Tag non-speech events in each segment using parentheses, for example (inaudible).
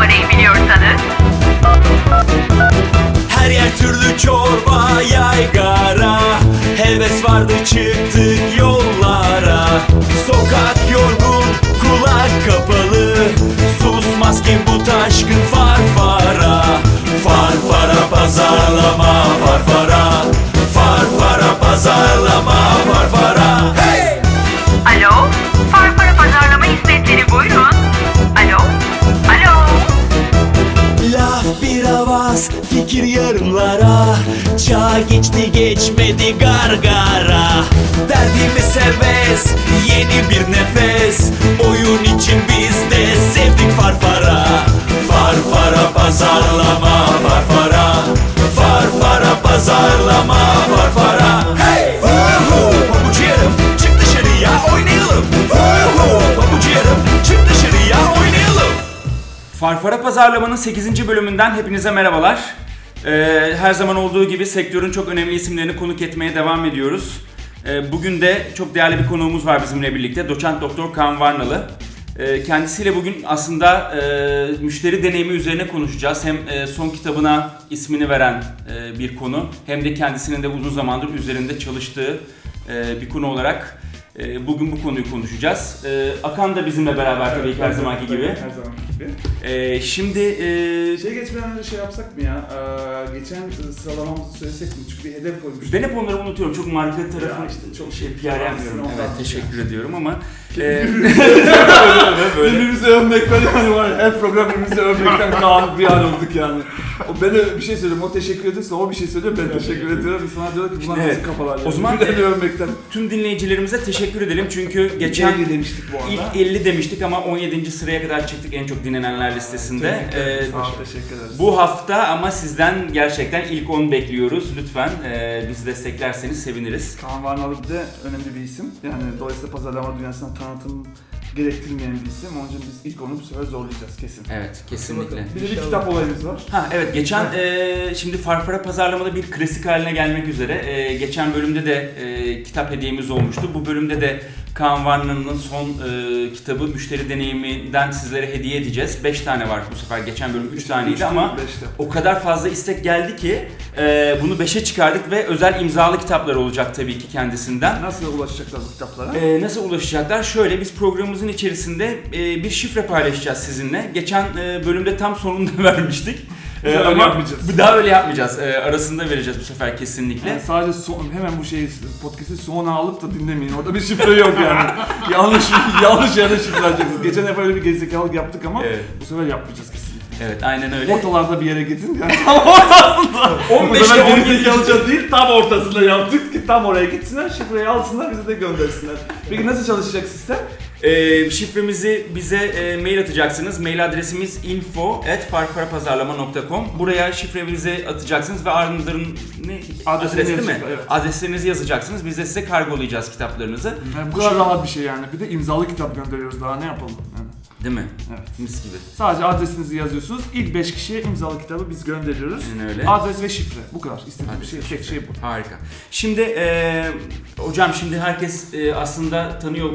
numarayı biliyorsanız. Her yer türlü çorba yaygara. Heves vardı çıktık yollara. Sokak yorgun kulak kapalı. Susmaz ki bu taşkın farfara Farfara pazarlama farfara Farfara pazarlama farfara Hey! Fikir yarımlara Çağ geçti geçmedi gargara Derdimiz serbest, yeni bir nefes Oyun için biz de sevdik farfara Farfara pazarlama farfara Farfara pazarlama farfara Hey! Huhu! Pabucu yarım, çık dışarıya oynayalım Huhu! Pabucu yarım, çık dışarıya oynayalım Farfara Pazarlama'nın 8. bölümünden hepinize merhabalar. Ee, her zaman olduğu gibi sektörün çok önemli isimlerini konuk etmeye devam ediyoruz. Ee, bugün de çok değerli bir konuğumuz var bizimle birlikte. Doçent Doktor Kaan Varnalı. Ee, kendisiyle bugün aslında e, müşteri deneyimi üzerine konuşacağız. Hem e, son kitabına ismini veren e, bir konu hem de kendisinin de uzun zamandır üzerinde çalıştığı bir konu olarak e, bugün bu konuyu konuşacağız. E, Akan da bizimle beraber tabii ki her zamanki gibi. Her zamanki gibi. Ee, şimdi e, Şey geçmeden önce şey yapsak mı ya? Ee, geçen sıralamamızı söylesek mi? Çünkü bir hedef koymuştuk. ben hep onları unutuyorum. Çok marka tarafı Ya işte çok şey şey PR yapmıyorum. Evet teşekkür ediyorum ama (laughs) e, Birbirimizi övmekten yani var. Her program birbirimizi övmekten kaan bir an olduk yani. O ben de bir şey söylüyorum. O teşekkür ediyorsa o bir şey söylüyor. Ben teşekkür ediyorum. Sana diyorlar ki bunlar Evet. nasıl kafalar yani. O zaman- Birbirlerini övmekten. tüm dinleyicilerimize teşekkür edelim çünkü geçen Geçen demiştik bu arada. ilk 50 demiştik ama 17. sıraya kadar çıktık en çok dinlenenler listesinde. Ee, Sağ ol, teşekkür ederiz. bu hafta ama sizden gerçekten ilk 10 bekliyoruz. Lütfen e, bizi desteklerseniz seviniriz. Kaan Varnalı bir de önemli bir isim. Yani dolayısıyla pazarlama dünyasına tanıtım gerektirmeyen bir isim. Onun için biz ilk onu bu sefer zorlayacağız kesin. Evet kesinlikle. Bir de bir kitap olayımız var. Ha evet geçen e, şimdi Farfara pazarlamada bir klasik haline gelmek üzere. E, geçen bölümde de e, kitap hediyemiz olmuştu. Bu bölümde de Kaan Varna'nın son e, kitabı Müşteri Deneyiminden sizlere hediye edeceğiz. 5 tane var bu sefer. Geçen bölüm 3 taneydi ama Beşte. o kadar fazla istek geldi ki e, bunu 5'e çıkardık ve özel imzalı kitaplar olacak tabii ki kendisinden. Nasıl ulaşacaklar bu kitaplara? Ee, nasıl ulaşacaklar? Şöyle biz programımızın içerisinde e, bir şifre paylaşacağız sizinle. Geçen e, bölümde tam sonunda (laughs) vermiştik. Daha öyle ama yapmayacağız. Bir daha öyle yapmayacağız. Ee, arasında vereceğiz bu sefer kesinlikle. Yani sadece son, hemen bu şeyi podcast'i sona alıp da dinlemeyin. Orada bir şifre yok yani. (laughs) yanlış yanlış yerde şifre alacaksınız. Geçen defa öyle bir gerizekalılık yaptık ama Evet. bu sefer yapmayacağız kesinlikle. Evet, aynen öyle. Ortalarda bir yere gidin. Yani (laughs) tam ortasında. 15 bu sefer ile 17 gerizekalıca değil tam ortasında yaptık ki tam oraya gitsinler şifreyi alsınlar bize de göndersinler. Peki nasıl çalışacak sistem? Ee, şifremizi bize e, mail atacaksınız. Mail adresimiz info@farfarapazarlama.com. Buraya şifremizi atacaksınız ve ardından ne Adresini adres değil mi? yazacak, evet. Adreslerinizi yazacaksınız. Biz de size kargolayacağız kitaplarınızı. Yani bu kadar rahat bir şey yani. Bir de imzalı kitap gönderiyoruz daha ne yapalım? Değil mi? Evet. Mis gibi. Sadece adresinizi yazıyorsunuz. İlk 5 kişiye imzalı kitabı biz gönderiyoruz. Aynen öyle. Adres ve şifre. Bu kadar. İstediğim Adres şey, tek şey bu. Harika. Şimdi e, hocam şimdi herkes e, aslında tanıyor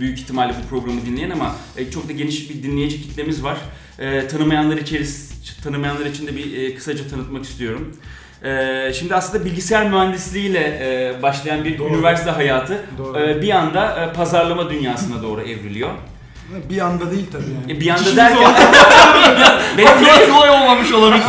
büyük ihtimalle bu programı dinleyen ama e, çok da geniş bir dinleyici kitlemiz var. E, tanımayanlar içeris tanımayanlar için de bir e, kısaca tanıtmak istiyorum. E, şimdi aslında bilgisayar mühendisliğiyle e, başlayan bir Doğru. üniversite hayatı Doğru. e, bir anda e, pazarlama dünyasına doğru evriliyor. Bir anda değil tabii yani. E, bir anda derken (laughs) benim kadar kolay olmamış olabilir.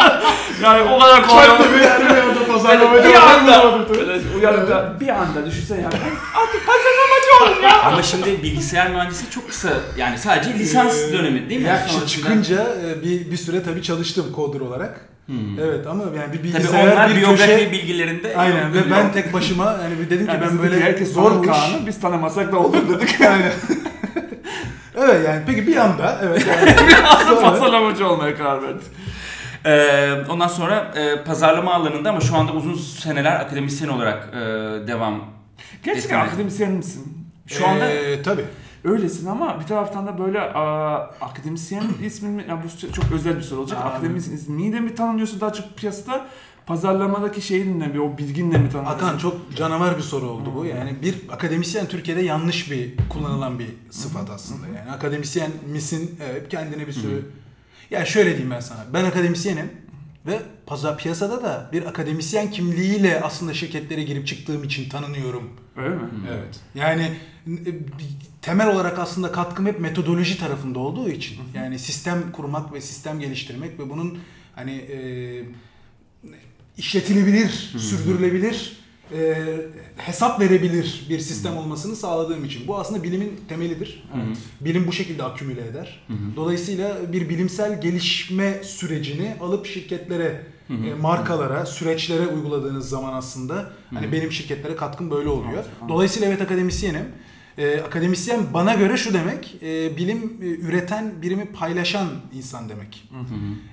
(laughs) yani o kadar kolay olmamış. bir anda pazarlamacı bir anda böyle uyanıp da bir anda düşünsene ya. (laughs) Artık pazarlamacı oldum ya. ama şimdi bilgisayar mühendisliği çok kısa yani sadece lisans Ee, dönemi değil mi? Ya Sonrasında- çıkınca e, bir, bir süre tabii çalıştım koder olarak. Hmm. Evet ama yani bir Tabii bilgisayar onlar bir biyografi köşe. bilgilerinde Aynen ve yok. ben tek başıma yani bir dedim ki ben böyle böyle herkes zor zor bu iş. Kaan'ı biz tanımasak da olur dedik. Aynen. Evet yani peki bir anda evet yani (laughs) sonra- Pazarlamacı olmaya karar verdik. Ee, ondan sonra e, pazarlama alanında ama şu anda uzun seneler akademisyen olarak e, devam. Gerçekten Yetenek. akademisyen misin? Şu anda Ee, tabii. Öylesin ama bir taraftan da böyle aa, akademisyen ismin mi? Ya bu çok özel bir soru olacak. Abi. Akademisyen ismiyle mi tanınıyorsun daha çok piyasada? Pazarlamadaki şeyinle mi, o bilginle mi tanınıyorsun? Akan çok canavar bir soru oldu bu. Yani bir akademisyen Türkiye'de yanlış bir kullanılan bir sıfat aslında. Yani akademisyen misin? Evet kendine bir sürü Ya şöyle diyeyim ben sana. Ben akademisyenim ve pazar piyasada da bir akademisyen kimliğiyle aslında şirketlere girip çıktığım için tanınıyorum. Öyle mi? Evet. Yani e, temel olarak aslında katkım hep metodoloji tarafında olduğu için. Yani sistem kurmak ve sistem geliştirmek ve bunun hani e, işletilebilir, sürdürülebilir, e, hesap verebilir bir sistem olmasını sağladığım için. Bu aslında bilimin temelidir. Bilim bu şekilde akümüle eder. Dolayısıyla bir bilimsel gelişme sürecini alıp şirketlere, e, markalara, süreçlere uyguladığınız zaman aslında hani benim şirketlere katkım böyle oluyor. Evet. Dolayısıyla evet akademisyenim. E, akademisyen bana göre şu demek, e, bilim e, üreten, birimi paylaşan insan demek.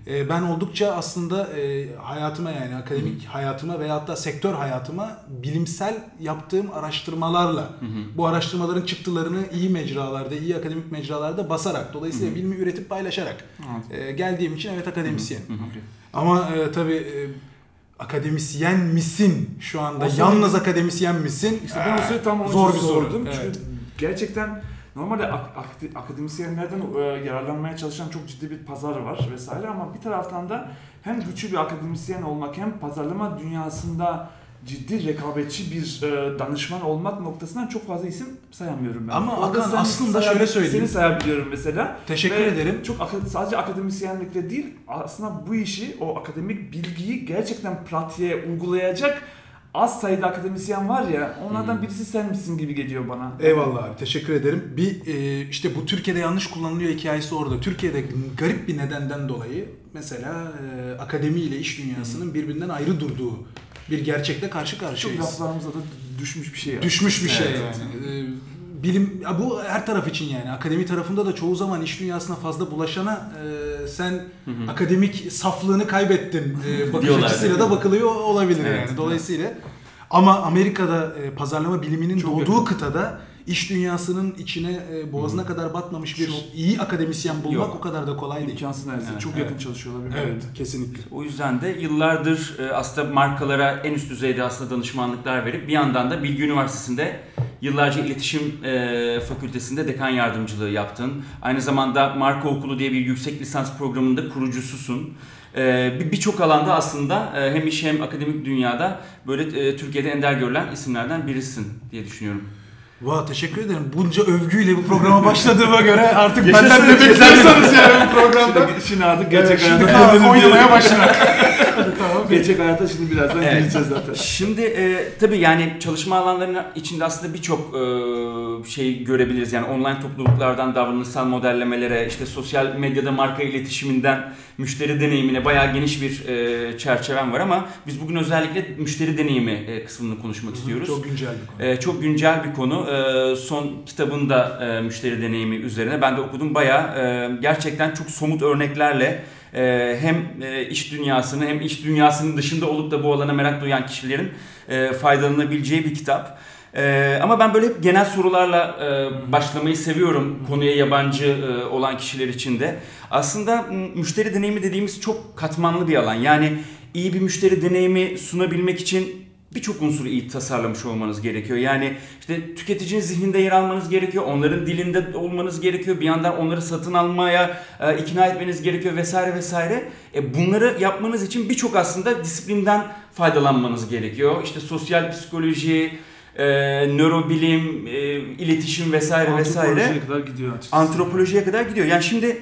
E, ben oldukça aslında e, hayatıma yani akademik hayatıma veyahut da sektör hayatıma bilimsel yaptığım araştırmalarla bu araştırmaların çıktılarını iyi mecralarda, iyi akademik mecralarda basarak, dolayısıyla bilimi üretip paylaşarak e, geldiğim için evet akademisyenim. Okey. Ama e, tabii e, akademisyen misin şu anda? Yalnız akademisyen misin? İşte ben o Aa, soruyu tam zor bir soru. sordum. Evet. Çünkü gerçekten normalde ak- ak- akademisyenlerden e, yararlanmaya çalışan çok ciddi bir pazar var vesaire ama bir taraftan da hem güçlü bir akademisyen olmak hem pazarlama dünyasında ciddi rekabetçi bir e, danışman olmak noktasından çok fazla isim sayamıyorum ben. Ama Orada Hakan, sen aslında sayab- şöyle söyleyeyim. Seni sayabiliyorum mesela. Teşekkür Ve ederim. Çok aka- sadece akademisyenlikle değil aslında bu işi o akademik bilgiyi gerçekten pratiğe uygulayacak az sayıda akademisyen var ya onlardan birisi sen misin gibi geliyor bana. Eyvallah abi teşekkür ederim. Bir e, işte bu Türkiye'de yanlış kullanılıyor hikayesi orada. Türkiye'de garip bir nedenden dolayı mesela e, akademi ile iş dünyasının birbirinden ayrı durduğu bir gerçekle karşı Çok karşıyayız. laflarımıza da düşmüş bir şey. ya. Düşmüş bir şey Evet. yani. E, bilim ya bu her taraf için yani. Akademi tarafında da çoğu zaman iş dünyasına fazla bulaşana e, sen akademik saflığını kaybettin e, (laughs) bakış Diyorlar, açısıyla da bakılıyor olabilir Evet. yani. Dolayısıyla ama Amerika'da e, pazarlama biliminin Çok doğduğu yakın. kıtada iş dünyasının içine e, boğazına kadar batmamış bir Çok- iyi akademisyen bulmak Yok. o kadar da kolay değil. İmkansız neredeyse. Evet, çok evet. yakın çalışıyorlar. birbirine. Evet, kesinlikle. O yüzden de yıllardır e, aslında markalara en üst düzeyde aslında danışmanlıklar verip bir yandan da Bilgi Üniversitesi'nde yıllarca iletişim e, fakültesinde dekan yardımcılığı yaptın. Aynı zamanda Marka Okulu diye bir yüksek lisans programında kurucususun. E, bir- Birçok alanda aslında e, hem iş hem akademik dünyada böyle e, Türkiye'de ender görülen isimlerden birisin diye düşünüyorum. Vay teşekkür ederim. Bunca övgüyle bu programa başladığıma göre artık Yaşasın, benden de yaşasın. bekliyorsanız yani bu programda. Şimdi, şimdi artık gerçek Evet, oynamaya diyelim. (laughs) tamam. Gerçek hayata şimdi birazdan Evet. gireceğiz zaten. Şimdi e, tabii yani çalışma alanlarının içinde aslında birçok e, şey görebiliriz. Yani online topluluklardan davranışsal modellemelere, işte sosyal medyada marka iletişiminden müşteri deneyimine bayağı geniş bir e, çerçeven var ama biz bugün özellikle müşteri deneyimi e, kısmını konuşmak istiyoruz. Çok güncel bir konu. Ee, çok güncel bir konu. Ee, son kitabında e, müşteri deneyimi üzerine ben de okudum. Bayağı e, gerçekten çok somut örneklerle e, hem e, iş dünyasını hem iş dünyasının dışında olup da bu alana merak duyan kişilerin e, faydalanabileceği bir kitap. E, ama ben böyle hep genel sorularla e, başlamayı seviyorum konuya yabancı olan kişiler için de. Aslında müşteri deneyimi dediğimiz çok katmanlı bir alan. Yani iyi bir müşteri deneyimi sunabilmek için birçok unsuru iyi tasarlamış olmanız gerekiyor. Yani işte tüketicinin zihninde yer almanız gerekiyor. Onların dilinde olmanız gerekiyor. Bir yandan onları satın almaya e, ikna etmeniz gerekiyor vesaire vesaire. E, bunları yapmanız için birçok aslında disiplinden faydalanmanız gerekiyor. İşte sosyal psikoloji, e, nörobilim, e, iletişim vesaire vesaire Antropolojiye kadar gidiyor açıkçası. antropolojiye kadar gidiyor. Yani şimdi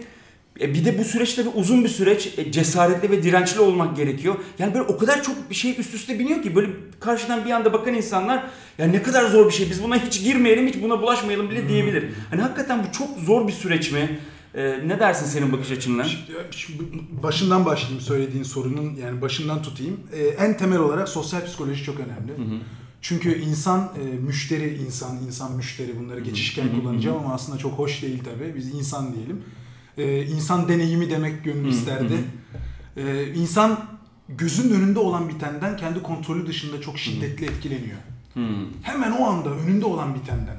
e, bir de bu süreçte bir uzun bir süreç e, cesaretli ve dirençli olmak gerekiyor. Yani böyle o kadar çok bir şey üst üste biniyor ki böyle karşıdan bir anda bakan insanlar ya ne kadar zor bir şey biz buna hiç girmeyelim hiç buna bulaşmayalım bile diyebilir. Hani hakikaten bu çok zor bir süreç mi? E, ne dersin senin bakış açınla? Şimdi başından başlayayım söylediğin sorunun yani başından tutayım. Ee, en temel olarak sosyal psikoloji çok önemli. Çünkü insan e, müşteri insan, insan müşteri bunları geçişken kullanacağım ama aslında çok hoş değil tabii. Biz insan diyelim. Ee, insan deneyimi demek gönül isterdi. Ee, insan gözün önünde olan bitenden kendi kontrolü dışında çok şiddetli etkileniyor. Hemen o anda önünde olan bitenden.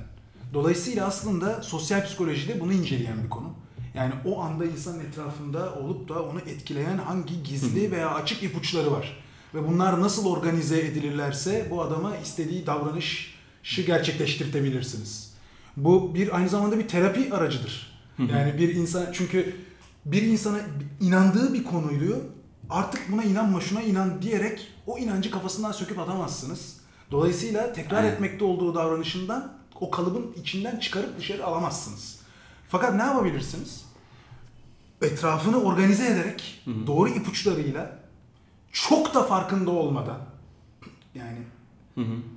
Dolayısıyla aslında sosyal psikolojide bunu inceleyen bir konu. Yani o anda insanın etrafında olup da onu etkileyen hangi gizli veya açık ipuçları var. Ve bunlar nasıl organize edilirlerse bu adama istediği davranışı gerçekleştirtebilirsiniz. Bu bir aynı zamanda bir terapi aracıdır. Yani bir insan çünkü bir insana inandığı bir konuydu artık buna inanma şuna inan diyerek o inancı kafasından söküp atamazsınız. Dolayısıyla tekrar Aynen. etmekte olduğu davranışından o kalıbın içinden çıkarıp dışarı alamazsınız. Fakat ne yapabilirsiniz? Etrafını organize ederek doğru ipuçlarıyla çok da farkında olmadan yani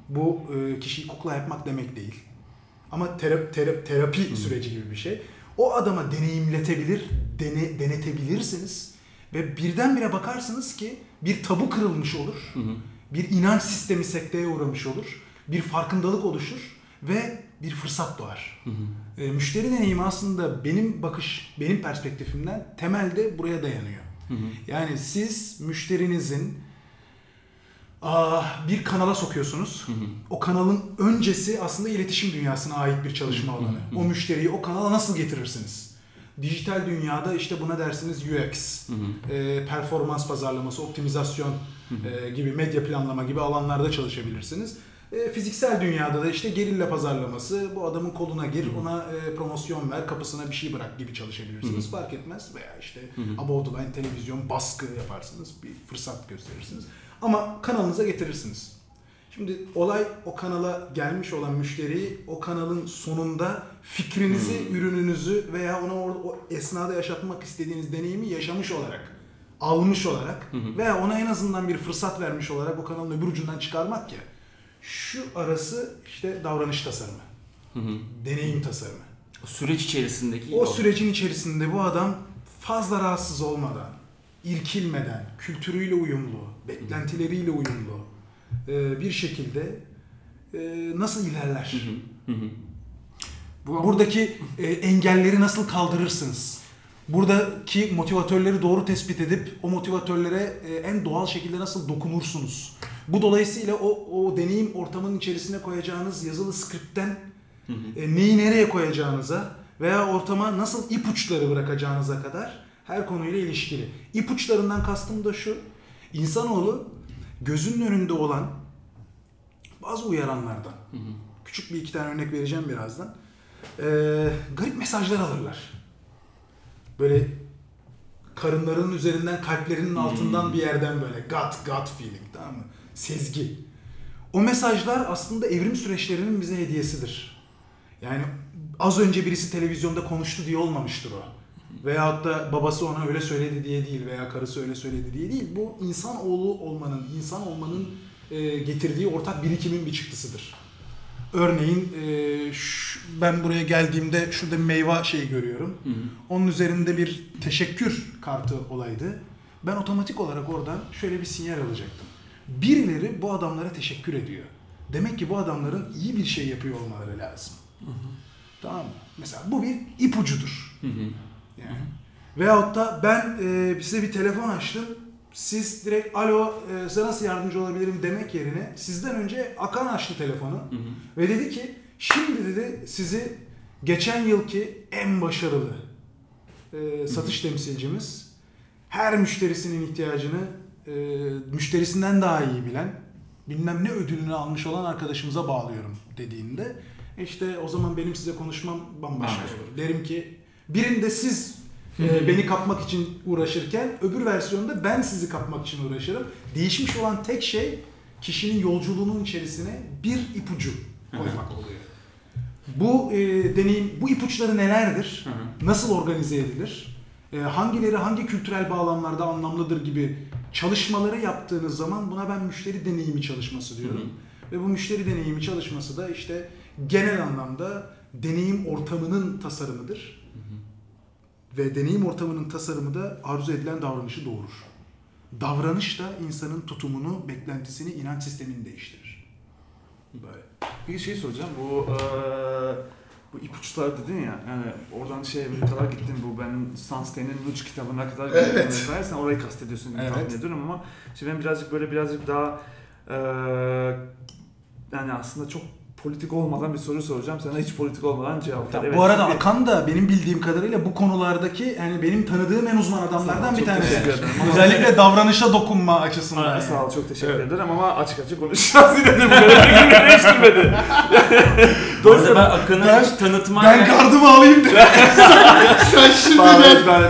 bu e, kişiyi kukla yapmak demek değil. Ama tera- tera- terapi süreci gibi bir şey. O adama deneyimletebilir, dene, denetebilirsiniz ve birdenbire bakarsınız ki bir tabu kırılmış olur. Bir inanç sistemi sekteye uğramış olur. Bir farkındalık oluşur ve bir fırsat doğar. E, müşteri deneyimi aslında benim bakış, benim perspektifimden temelde buraya dayanıyor. Yani siz müşterinizin bir kanala sokuyorsunuz. O kanalın öncesi aslında iletişim dünyasına ait bir çalışma alanı. O müşteriyi o kanala nasıl getirirsiniz? Dijital dünyada işte buna dersiniz UX, e, performans pazarlaması, optimizasyon e, gibi medya planlama gibi alanlarda çalışabilirsiniz. E, fiziksel dünyada da işte gerilla pazarlaması, bu adamın koluna gir, ona e, promosyon ver, kapısına bir şey bırak gibi çalışabilirsiniz. Fark etmez veya işte above the line televizyon baskı yaparsınız, bir fırsat gösterirsiniz. Ama kanalınıza getirirsiniz. Şimdi olay o kanala gelmiş olan müşteriyi o kanalın sonunda fikrinizi, ürününüzü veya ona orada o esnada yaşatmak istediğiniz deneyimi yaşamış olarak, almış olarak veya ona en azından bir fırsat vermiş olarak o kanalın öbür ucundan çıkarmak ya. Şu arası işte davranış tasarımı, deneyim tasarımı. O süreç içerisindeki O sürecin içerisinde bu adam fazla rahatsız olmadan, irkilmeden, kültürüyle uyumlu, beklentileriyle uyumlu e, bir şekilde e, nasıl ilerler? Bu Buradaki e, engelleri nasıl kaldırırsınız? Buradaki motivatörleri doğru tespit edip o motivatörlere e, en doğal şekilde nasıl dokunursunuz? Bu dolayısıyla o, o deneyim ortamının içerisine koyacağınız yazılı skriptten e, neyi nereye koyacağınıza veya ortama nasıl ipuçları bırakacağınıza kadar her konuyla ilişkili. İpuçlarından kastım da şu. İnsanoğlu gözünün önünde olan bazı uyaranlardan. Küçük bir iki tane örnek vereceğim birazdan. Ee, garip mesajlar alırlar. Böyle karınlarının üzerinden kalplerinin altından bir yerden böyle gut gut feeling tamam mı? Sezgi. O mesajlar aslında evrim süreçlerinin bize hediyesidir. Yani az önce birisi televizyonda konuştu diye olmamıştır o. Veyahut da babası ona öyle söyledi diye değil veya karısı öyle söyledi diye değil. Bu insan oğlu olmanın, insan olmanın e, getirdiği ortak birikimin bir çıktısıdır. Örneğin e, şu- ben buraya geldiğimde şurada bir meyve şeyi görüyorum. Onun üzerinde bir teşekkür kartı olaydı. Ben otomatik olarak oradan şöyle bir sinyal alacaktım. Birileri bu adamlara teşekkür ediyor. Demek ki bu adamların iyi bir şey yapıyor olmaları lazım. Tamam mı? Mesela bu bir ipucudur. Yani. Veyahut da ben e, size bir telefon açtım. Siz direkt alo e, size nasıl yardımcı olabilirim demek yerine sizden önce Akan açtı telefonu ve dedi ki şimdi dedi sizi geçen yılki en başarılı e, satış temsilcimiz her müşterisinin ihtiyacını e, müşterisinden daha iyi bilen bilmem ne ödülünü almış olan arkadaşımıza bağlıyorum dediğinde işte o zaman benim size konuşmam bambaşka Bambaşka. olur. Derim ki birinde siz e, beni kapmak için uğraşırken öbür versiyonda ben sizi kapmak için uğraşırım. Değişmiş olan tek şey kişinin yolculuğunun içerisine bir ipucu koymak oluyor. Bu e, deneyim, bu ipuçları nelerdir? Nasıl organize edilir? E, hangileri hangi kültürel bağlamlarda anlamlıdır gibi çalışmaları yaptığınız zaman buna ben müşteri deneyimi çalışması diyorum. Ve bu müşteri deneyimi çalışması da işte genel anlamda deneyim ortamının tasarımıdır. Ve deneyim ortamının tasarımı da arzu edilen davranışı doğurur. Davranış da insanın tutumunu, beklentisini, inanç sistemini değiştirir. Böyle. Bir şey soracağım. Bu eee bu ipuçlar dedin ya. Yani oradan şeye bir kadar gittim. Bu ben Sunstein'in Nudge kitabına kadar gittim. Evet. vesaire. Sen orayı kastediyorsun Evet. tahmin ediyorum ama şimdi ben birazcık böyle birazcık daha eee yani aslında çok politik olmadan bir soru soracağım. Sana hiç politik olmadan cevap ver. Evet, bu arada çünkü- Akan da benim bildiğim kadarıyla bu konulardaki yani benim tanıdığım en uzman adamlardan bir tanesi. Özellikle davranışa dokunma açısından. Yani. Sağ ol çok teşekkür Evet. ederim ama açık açık konuşacağız yine de bu kadar fikrimi değiştirmedi. (laughs) Arada ben Akın'ı Ben- hiç tanıtma Ben gardımı alayım de. (laughs) Sen şimdi gel. ben,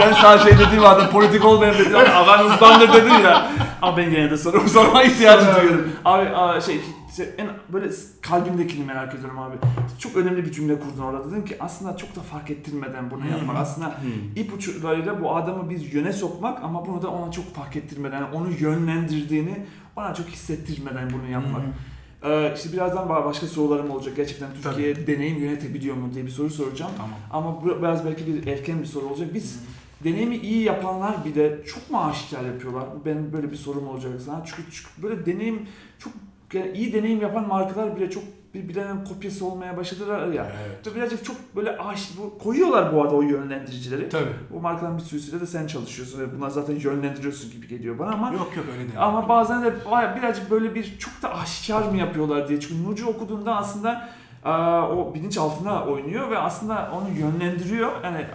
ben sana şey dediğim adam politik olmayan dedim ama agan uzmandır dedin ya. Ama ben yine de sorumu sorma ihtiyacı duyuyorum. Abi aa, şey, şey, en böyle kalbimdekini merak ediyorum abi. Çok önemli bir cümle kurdun orada. Dedin ki aslında çok da fark ettirmeden bunu yapmak. Aslında ipuçlarıyla bu adamı biz yöne sokmak ama bunu da ona çok fark ettirmeden, onu yönlendirdiğini ona çok hissettirmeden bunu yapmak. Ee, işte birazdan ba- başka sorularım olacak. Gerçekten Türkiye deneyim yönetebiliyor mu diye bir soru soracağım. Tamam. Ama bu biraz belki bir erken bir soru olacak. Biz deneyimi iyi yapanlar bile çok mu aşikar yapıyorlar? Ben böyle bir sorum olacak sana. Çünkü, çünkü böyle deneyim çok iyi deneyim yapan markalar bile çok birbirlerinin kopyası olmaya başladılar ya. Evet. Birazcık çok böyle aş, bu, koyuyorlar bu arada o yönlendiricileri. Tabii. Bu markaların bir sürüsüyle de sen çalışıyorsun ve bunlar zaten yönlendiriyorsun gibi geliyor bana ama Yok yok öyle değil. ama bazen de birazcık böyle bir çok da aşikar mı yapıyorlar diye. Çünkü Nurcu okuduğunda aslında o bilinç altına oynuyor ve aslında onu yönlendiriyor. Yani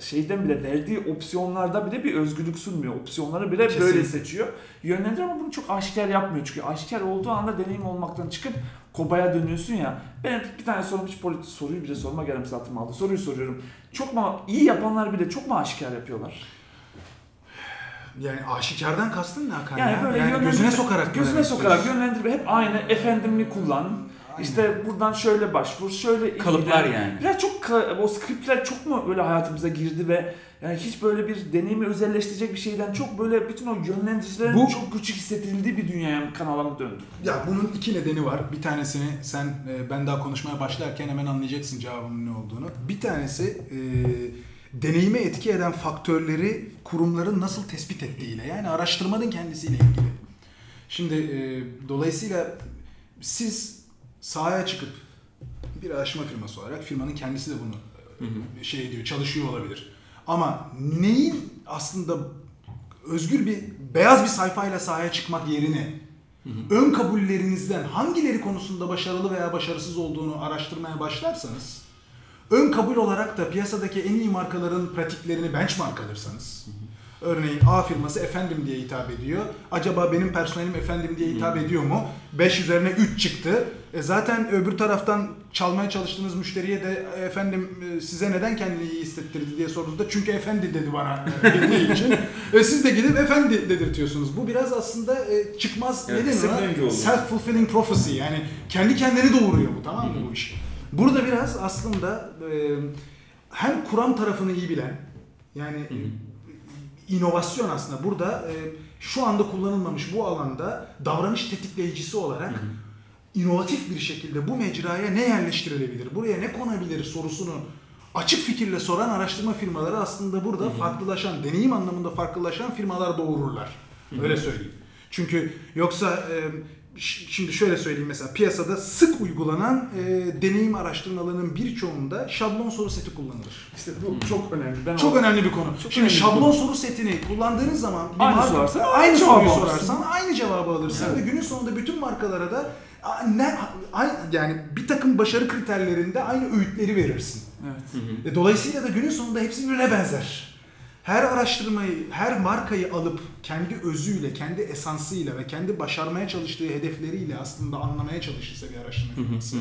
şeyden bile verdiği opsiyonlarda bile bir özgürlük sunmuyor. Opsiyonları bile böyle Kesinlikle. seçiyor. Yönlendiriyor ama bunu çok aşikar yapmıyor. Çünkü aşikar olduğu anda deneyim olmaktan çıkıp kobaya dönüyorsun ya. Ben bir tane sorum hiç politik soruyu bile sorma yarım saatimi aldı. Soruyu soruyorum. Çok mu iyi yapanlar bile çok mu aşikar yapıyorlar? Yani aşikardan kastın ne Hakan Yani ya? böyle yani gözüne sokarak gözüne sokarak yönlendirme hep aynı efendimi kullan. Aynen. İşte buradan şöyle başvur, şöyle Kalıplar ilgilen. yani. Biraz çok o skriptler çok mu böyle hayatımıza girdi ve yani hiç böyle bir deneyimi özelleştirecek bir şeyden çok böyle bütün o yönlendiricilerin Bu- çok küçük hissedildiği bir dünyaya kanala mı döndü? Ya bunun iki nedeni var. Bir tanesini sen e, ben daha konuşmaya başlarken hemen anlayacaksın cevabının ne olduğunu. Bir tanesi e, deneyime etki eden faktörleri kurumların nasıl tespit ettiğiyle yani araştırmanın kendisiyle ilgili. Şimdi e, dolayısıyla siz sahaya çıkıp bir araştırma firması olarak firmanın kendisi de bunu e, şey diyor çalışıyor olabilir. Ama neyin aslında özgür bir beyaz bir sayfayla sahaya çıkmak yerine ön kabullerinizden hangileri konusunda başarılı veya başarısız olduğunu araştırmaya başlarsanız ön kabul olarak da piyasadaki en iyi markaların pratiklerini benchmark alırsanız örneğin A firması efendim diye hitap ediyor. Acaba benim personelim efendim diye hitap ediyor mu? 5 üzerine 3 çıktı. E zaten öbür taraftan çalmaya çalıştığınız müşteriye de "E, efendim e, size neden kendini iyi hissettirdi diye sorduğunuzda çünkü efendi dedi bana e, dediği için. E siz de gidip efendi dedirtiyorsunuz. Bu biraz aslında e, çıkmaz Evet, ne denir oldu. Self-fulfilling prophecy yani kendi kendini doğuruyor bu tamam mı bu iş? Burada biraz aslında e, hem kuram tarafını iyi bilen yani inovasyon aslında burada e, şu anda kullanılmamış bu alanda davranış tetikleyicisi olarak inovatif bir şekilde bu mecraya ne yerleştirilebilir, buraya ne konabilir sorusunu açık fikirle soran araştırma firmaları aslında burada farklılaşan, deneyim anlamında farklılaşan firmalar doğururlar. Öyle söyleyeyim. Çünkü yoksa e, şimdi şöyle söyleyeyim mesela piyasada sık uygulanan e, deneyim araştırmalarının birçoğunda şablon soru seti kullanılır. İşte bu çok önemli. Ben Çok o- önemli bir konu. Çok Şimdi şablon konu. soru setini kullandığınız zaman bir Aynı marka- sorarsan aynı aynı soruyu cevabı alırsın. sorarsan aynı cevabı alırsın Evet. ve günün sonunda bütün markalara da ne aynı, yani bir takım başarı kriterlerinde aynı öğütleri verirsin. Evet. E, Dolayısıyla da günün sonunda hepsi birbirine benzer. Her araştırmayı, her markayı alıp kendi özüyle, kendi esansıyla ve kendi başarmaya çalıştığı hedefleriyle aslında anlamaya çalışırsa bir araştırma firması,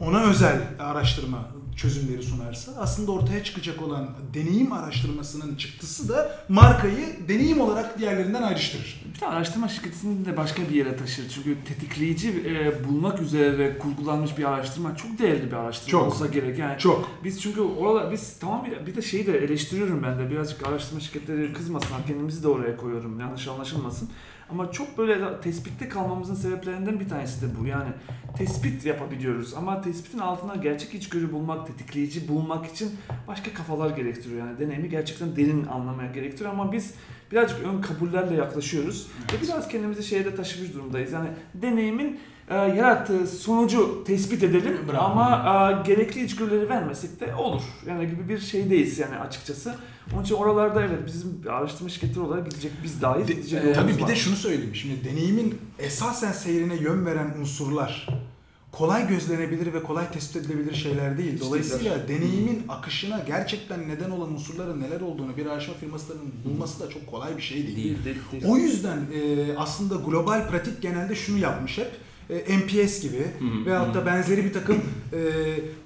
ona özel araştırma çözümleri sunarsa aslında ortaya çıkacak olan deneyim araştırmasının çıktısı da markayı deneyim olarak diğerlerinden ayrıştırır. Bir de araştırma şirketini de başka bir yere taşır. Çünkü tetikleyici e, bulmak üzere kurgulanmış bir araştırma çok değerli bir araştırma Çok. olsa gerek. Yani Çok. Biz çünkü oralar biz tamam bir, bir de şeyi de eleştiriyorum ben de birazcık araştırma şirketleri kızmasınlar kendimizi de oraya koyuyorum yanlış anlaşılmasın. Ama çok böyle tespitte kalmamızın sebeplerinden bir tanesi de bu. Yani tespit yapabiliyoruz ama tespitin altına gerçek içgörü bulmak, tetikleyici bulmak için başka kafalar gerektiriyor. Yani deneyimi gerçekten derin anlamaya gerektiriyor ama biz birazcık ön kabullerle yaklaşıyoruz. Ve biraz kendimizi şeye de taşımış durumdayız. Yani deneyimin e, yarattığı sonucu tespit edelim Bravo. ama e, gerekli içgörüleri vermesek de olur. Yani gibi bir şeydeyiz yani açıkçası. Onun için oralarda evet bizim araştırma şirketleri olarak gidecek biz dahil De- gidecek e, tabii bir var. de şunu söyleyeyim. Şimdi deneyimin esasen seyrine yön veren unsurlar kolay gözlenebilir ve kolay tespit edilebilir şeyler değil. Dolayısıyla deneyimin akışına gerçekten neden olan unsurların neler olduğunu bir araştırma firmasının bulması da çok kolay bir şey değil. Değil. Değil, değil. O yüzden e, aslında global pratik genelde şunu yapmış hep. E, MPS gibi veyahut da benzeri bir takım e,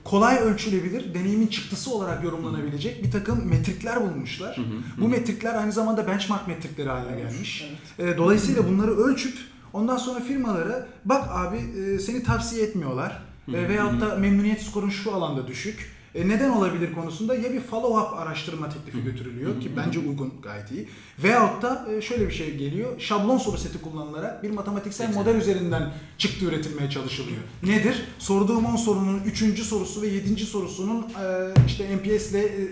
kolay ölçülebilir, deneyimin çıktısı olarak yorumlanabilecek bir takım metrikler bulmuşlar. Bu metrikler aynı zamanda benchmark metrikleri haline gelmiş. E, dolayısıyla bunları ölçüp ondan sonra firmalara bak abi e, seni tavsiye etmiyorlar e, veyahut da memnuniyet skorun şu alanda düşük. E, neden olabilir konusunda ya bir follow-up araştırma teklifi götürülüyor ki bence uygun gayet iyi. Veyahut da e, şöyle bir şey geliyor. Şablon soru seti kullanılarak bir matematiksel model üzerinden çıktı üretilmeye çalışılıyor. Nedir? Sorduğum 10 sorunun 3. sorusu ve 7. sorusunun e, işte MPS ile e,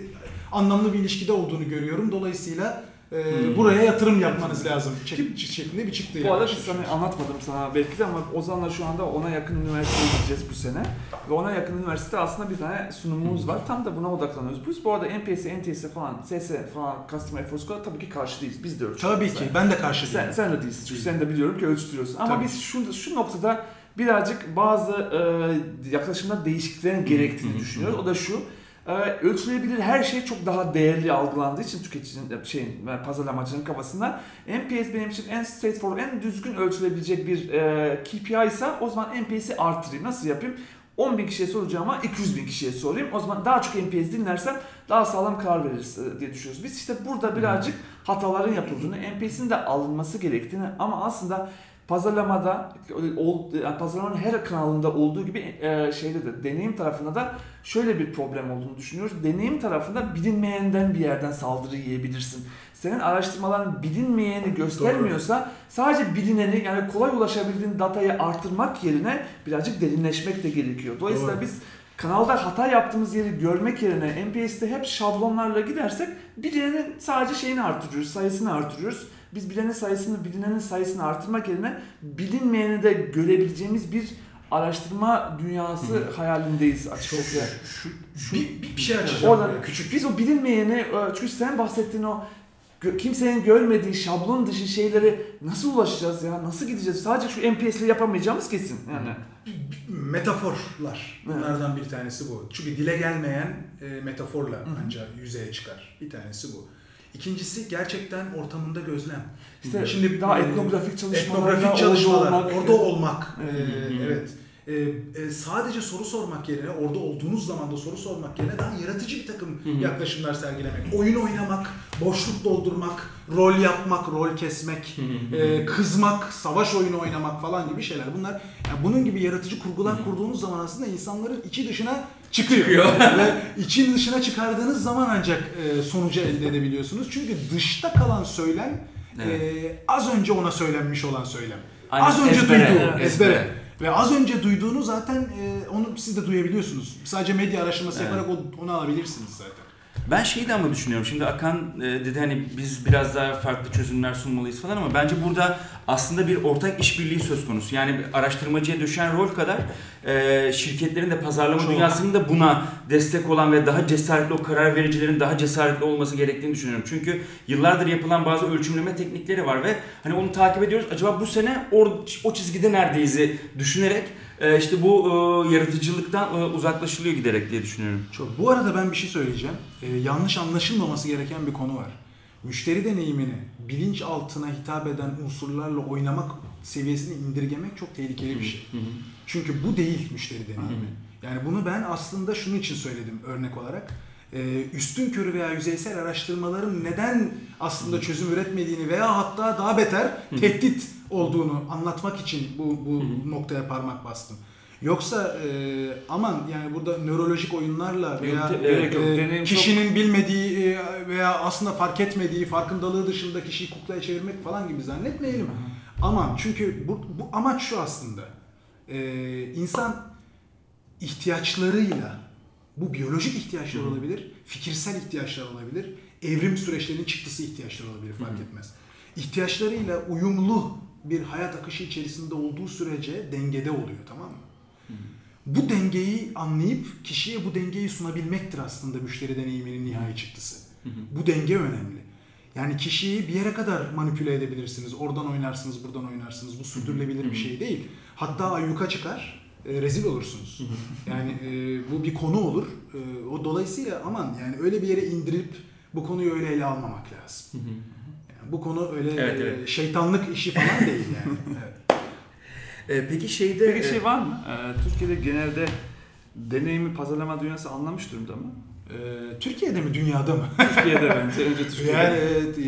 anlamlı bir ilişkide olduğunu görüyorum. Dolayısıyla e, buraya yatırım yapmanız lazım çek- şeklinde bir çıktı. Bu arada biz sana anlatmadım sana belki de ama Ozan'la şu anda ona yakın üniversiteye gideceğiz bu sene. Ve ona yakın üniversitede aslında bir tane sunumumuz var. Tam da buna odaklanıyoruz. Biz bu arada NPS, NTS falan, SS falan, Customer Effort Score tabii ki karşı değiliz. Biz de ölçüyoruz. Tabii ki ben de karşı Sen, değilim. sen de değilsin çünkü sen de biliyorum ki ölçtürüyorsun. Ama Tabii. biz şu, şu noktada birazcık bazı e, yaklaşımda değişikliklerin gerektiğini düşünüyoruz. O da şu. E, ölçülebilir her şey çok daha değerli algılandığı için tüketicinin şeyin yani pazarlamacının kafasında NPS benim için en straightforward, en düzgün ölçülebilecek bir e, KPI ise o zaman NPS'i artırayım. Nasıl yapayım? 10 bin kişiye soracağıma 200 bin kişiye sorayım. O zaman daha çok NPS dinlersem daha sağlam karar veririz e, diye düşünüyoruz. Biz işte burada birazcık hataların yapıldığını, NPS'in de alınması gerektiğini ama aslında pazarlamada pazarlamanın her kanalında olduğu gibi e, şeyde de deneyim tarafında da şöyle bir problem olduğunu düşünüyoruz. Deneyim tarafında bilinmeyenden bir yerden saldırı yiyebilirsin. Senin araştırmaların bilinmeyeni göstermiyorsa sadece bilineni yani kolay ulaşabildiğin datayı artırmak yerine birazcık derinleşmek de gerekiyor. Dolayısıyla Doğru. biz kanalda hata yaptığımız yeri görmek yerine NPS'te hep şablonlarla gidersek bilinenin sadece şeyini artırıyoruz, sayısını artırıyoruz. Biz bilenin sayısını, bilinenin sayısını artırmak yerine bilinmeyeni de görebileceğimiz bir araştırma dünyası hayalindeyiz açıkçası. Bir, bir, bir şey açacağım. Orada buraya. küçük. Biz o bilinmeyeni, e, çünkü sen bahsettiğin o kimsenin görmediği şablon dışı şeylere nasıl ulaşacağız ya? Nasıl gideceğiz? Sadece şu NPS ile yapamayacağımız kesin. Yani. Metaforlar. Bunlardan bir tanesi bu. Çünkü dile gelmeyen e, metaforla ancak yüzeye çıkar. Bir tanesi bu. İkincisi gerçekten ortamında gözlem. İşte Şimdi daha etnografik çalışmalar, etnografik çalışmalar, orada olmak. orada olmak. E, hı. evet. E, e, sadece soru sormak yerine, orada olduğunuz zaman da soru sormak yerine daha yaratıcı bir takım yaklaşımlar sergilemek. Oyun oynamak, boşluk doldurmak, rol yapmak, rol kesmek, e, kızmak, savaş oyunu oynamak falan gibi şeyler. Bunlar yani bunun gibi yaratıcı kurgular kurduğunuz zaman aslında insanların içi dışına çıkıyor. Çıkıyor. (laughs) Ve için dışına çıkardığınız zaman ancak e, sonucu elde edebiliyorsunuz. Çünkü dışta kalan söylem e, az önce ona söylenmiş olan söylem. Aynen, az önce ezbere, duyduğu, evet. ezbere. Ve az önce duyduğunu zaten e, onu siz de duyabiliyorsunuz. Sadece medya araştırması Evet. yaparak onu alabilirsiniz zaten. Ben şeyi de ama düşünüyorum. Şimdi Akan e, dedi hani biz biraz daha farklı çözümler sunmalıyız falan ama bence burada aslında bir ortak işbirliği söz konusu. Yani araştırmacıya düşen rol kadar e, şirketlerin de pazarlama Çok. dünyasının da buna destek olan ve daha cesaretli o karar vericilerin daha cesaretli olması gerektiğini düşünüyorum. Çünkü yıllardır yapılan bazı ölçümleme teknikleri var ve hani onu takip ediyoruz. Acaba bu sene or, o çizgide neredeyiz'i düşünerek e, işte bu e, yaratıcılıktan e, uzaklaşılıyor giderek diye düşünüyorum. Çok. Bu arada ben bir şey söyleyeceğim. Ee, yanlış anlaşılmaması gereken bir konu var. Müşteri deneyimini bilinçaltına hitap eden unsurlarla oynamak seviyesini indirgemek çok tehlikeli bir şey. Çünkü bu değil müşteri deneyimi. Yani bunu ben aslında şunun için söyledim örnek olarak. Ee, üstün körü veya yüzeysel araştırmaların neden aslında çözüm üretmediğini veya hatta daha beter tehdit olduğunu anlatmak için bu, bu noktaya parmak bastım. Yoksa e, aman yani burada nörolojik oyunlarla veya gerek yok. e, Deneyim kişinin bilmediği e, veya aslında fark etmediği, farkındalığı dışında kişiyi kuklaya çevirmek falan gibi zannetmeyelim. Aman çünkü bu, bu amaç şu aslında. E, insan ihtiyaçlarıyla bu biyolojik ihtiyaçlar olabilir, fikirsel ihtiyaçlar olabilir, evrim süreçlerinin çıktısı ihtiyaçlar olabilir fark etmez. İhtiyaçlarıyla uyumlu bir hayat akışı içerisinde olduğu sürece dengede oluyor tamam mı? Bu dengeyi anlayıp kişiye bu dengeyi sunabilmektir aslında müşteri deneyiminin nihai çıktısı. Bu denge önemli. Yani kişiyi bir yere kadar manipüle edebilirsiniz. Oradan oynarsınız, buradan oynarsınız. Bu sürdürülebilir bir şey değil. Hatta ayyuka çıkar. e, rezil olursunuz. yani e, bu bir konu olur. E, o dolayısıyla aman yani öyle bir yere indirip bu konuyu öyle ele almamak lazım. Yani bu konu öyle Evet, evet. şeytanlık işi falan değil yani. (laughs) Evet. Ee, peki şeyde... Peki e, şey var mı? Ee, Türkiye'de genelde deneyimi pazarlama dünyası anlamış durumda mı? E, Türkiye'de mi dünyada mı? (laughs) Türkiye'de bence önce (laughs) Türkiye'de. yani, evet, e,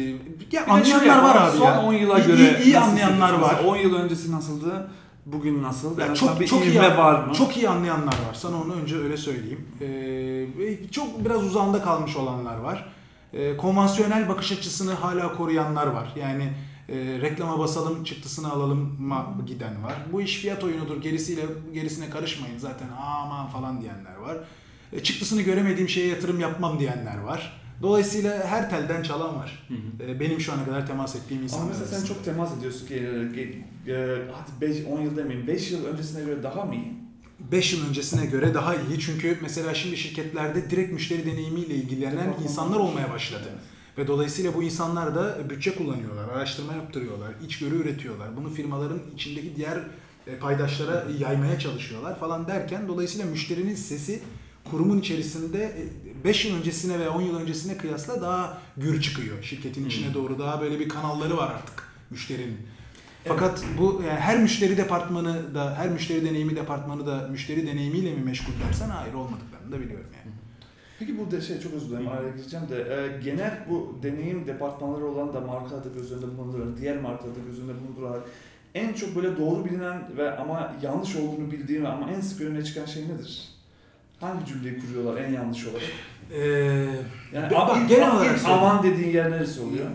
ya Bir de şöyle anlayanlar var abi son ya. 10 yıla İyi- göre iyi, iyi nasıl anlayanlar hissediyorsun? var. Mesela 10 yıl öncesi nasıldı? Bugün nasıl? Ya Yani çok bir çok iyi ivme var mı? Çok iyi anlayanlar var. Sana onu önce öyle söyleyeyim. Ee, çok biraz uzağında kalmış olanlar var. Ee, konvansiyonel bakış açısını hala koruyanlar var. Yani e, reklama basalım, çıktısını alalım ma giden var. Bu iş fiyat oyunudur. Gerisiyle gerisine karışmayın zaten aman falan diyenler var. E, çıktısını göremediğim şeye yatırım yapmam diyenler var. Dolayısıyla her telden çalan var. E, benim şu ana kadar temas ettiğim Ama insanlar. mesela sen arasında. çok temas ediyorsun ki e, e, hadi 5 10 yıl demeyeyim 5 yıl öncesine göre daha mı iyi? 5 yıl öncesine göre daha iyi. Çünkü mesela şimdi şirketlerde direkt müşteri deneyimiyle ilgilenen insanlar olmaya başladı. Ve dolayısıyla bu insanlar da bütçe kullanıyorlar, araştırma yaptırıyorlar, içgörü üretiyorlar. Bunu firmaların içindeki diğer e, paydaşlara yaymaya çalışıyorlar falan derken dolayısıyla müşterinin sesi kurumun içerisinde 5 yıl öncesine ve 10 yıl öncesine kıyasla daha gür çıkıyor. Şirketin içine doğru daha böyle bir kanalları var artık müşterinin. Fakat bu yani her müşteri departmanı da her müşteri deneyimi departmanı da müşteri deneyimiyle mi meşgul dersen hayır olmadıklarını da biliyorum yani. Peki burada şey çok özür dilerim araya gireceğim de e, genel bu deneyim departmanları olan da markalarda göz önünde bulundurarak, diğer markalarda göz önünde bulundurarak en çok böyle doğru bilinen ve ama yanlış olduğunu bildiğin ve ama en sık önüne çıkan şey nedir? Hangi cümleyi kuruyorlar en yanlış olarak? Ee, Yani bak, a- ilk, genel ilk olarak söyleyeyim. aman dediğin yer neresi oluyor?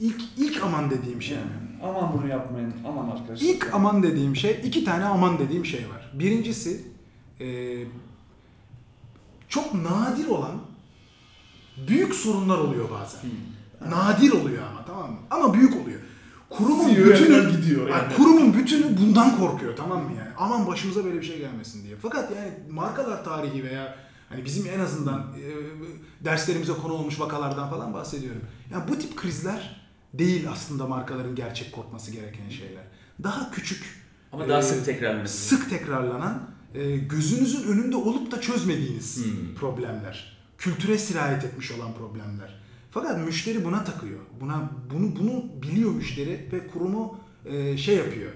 ilk ilk aman dediğim şey. Yani, aman bunu yapmayın, aman arkadaşlar. İlk aman dediğim şey, iki tane aman dediğim şey var. Birincisi e, çok nadir olan büyük sorunlar oluyor bazen. Nadir oluyor ama tamam mı? Ama büyük oluyor. Kurumun bütünü gidiyor yani. Ay, kurumun bütünü bundan korkuyor tamam mı yani? Aman başımıza böyle bir şey gelmesin diye. Fakat yani markalar tarihi veya hani bizim en azından e, derslerimize konu olmuş vakalardan falan bahsediyorum. Yani bu tip krizler değil aslında markaların gerçek korkması gereken şeyler. Daha küçük Ama daha e, sık tekrarlanması. sık tekrarlanan, e, gözünüzün önünde olup da çözmediğiniz Hmm. problemler. Kültüre sirayet etmiş olan problemler. Fakat müşteri buna takıyor. Buna bunu bunu biliyor müşteri ve kurumu e, şey yapıyor.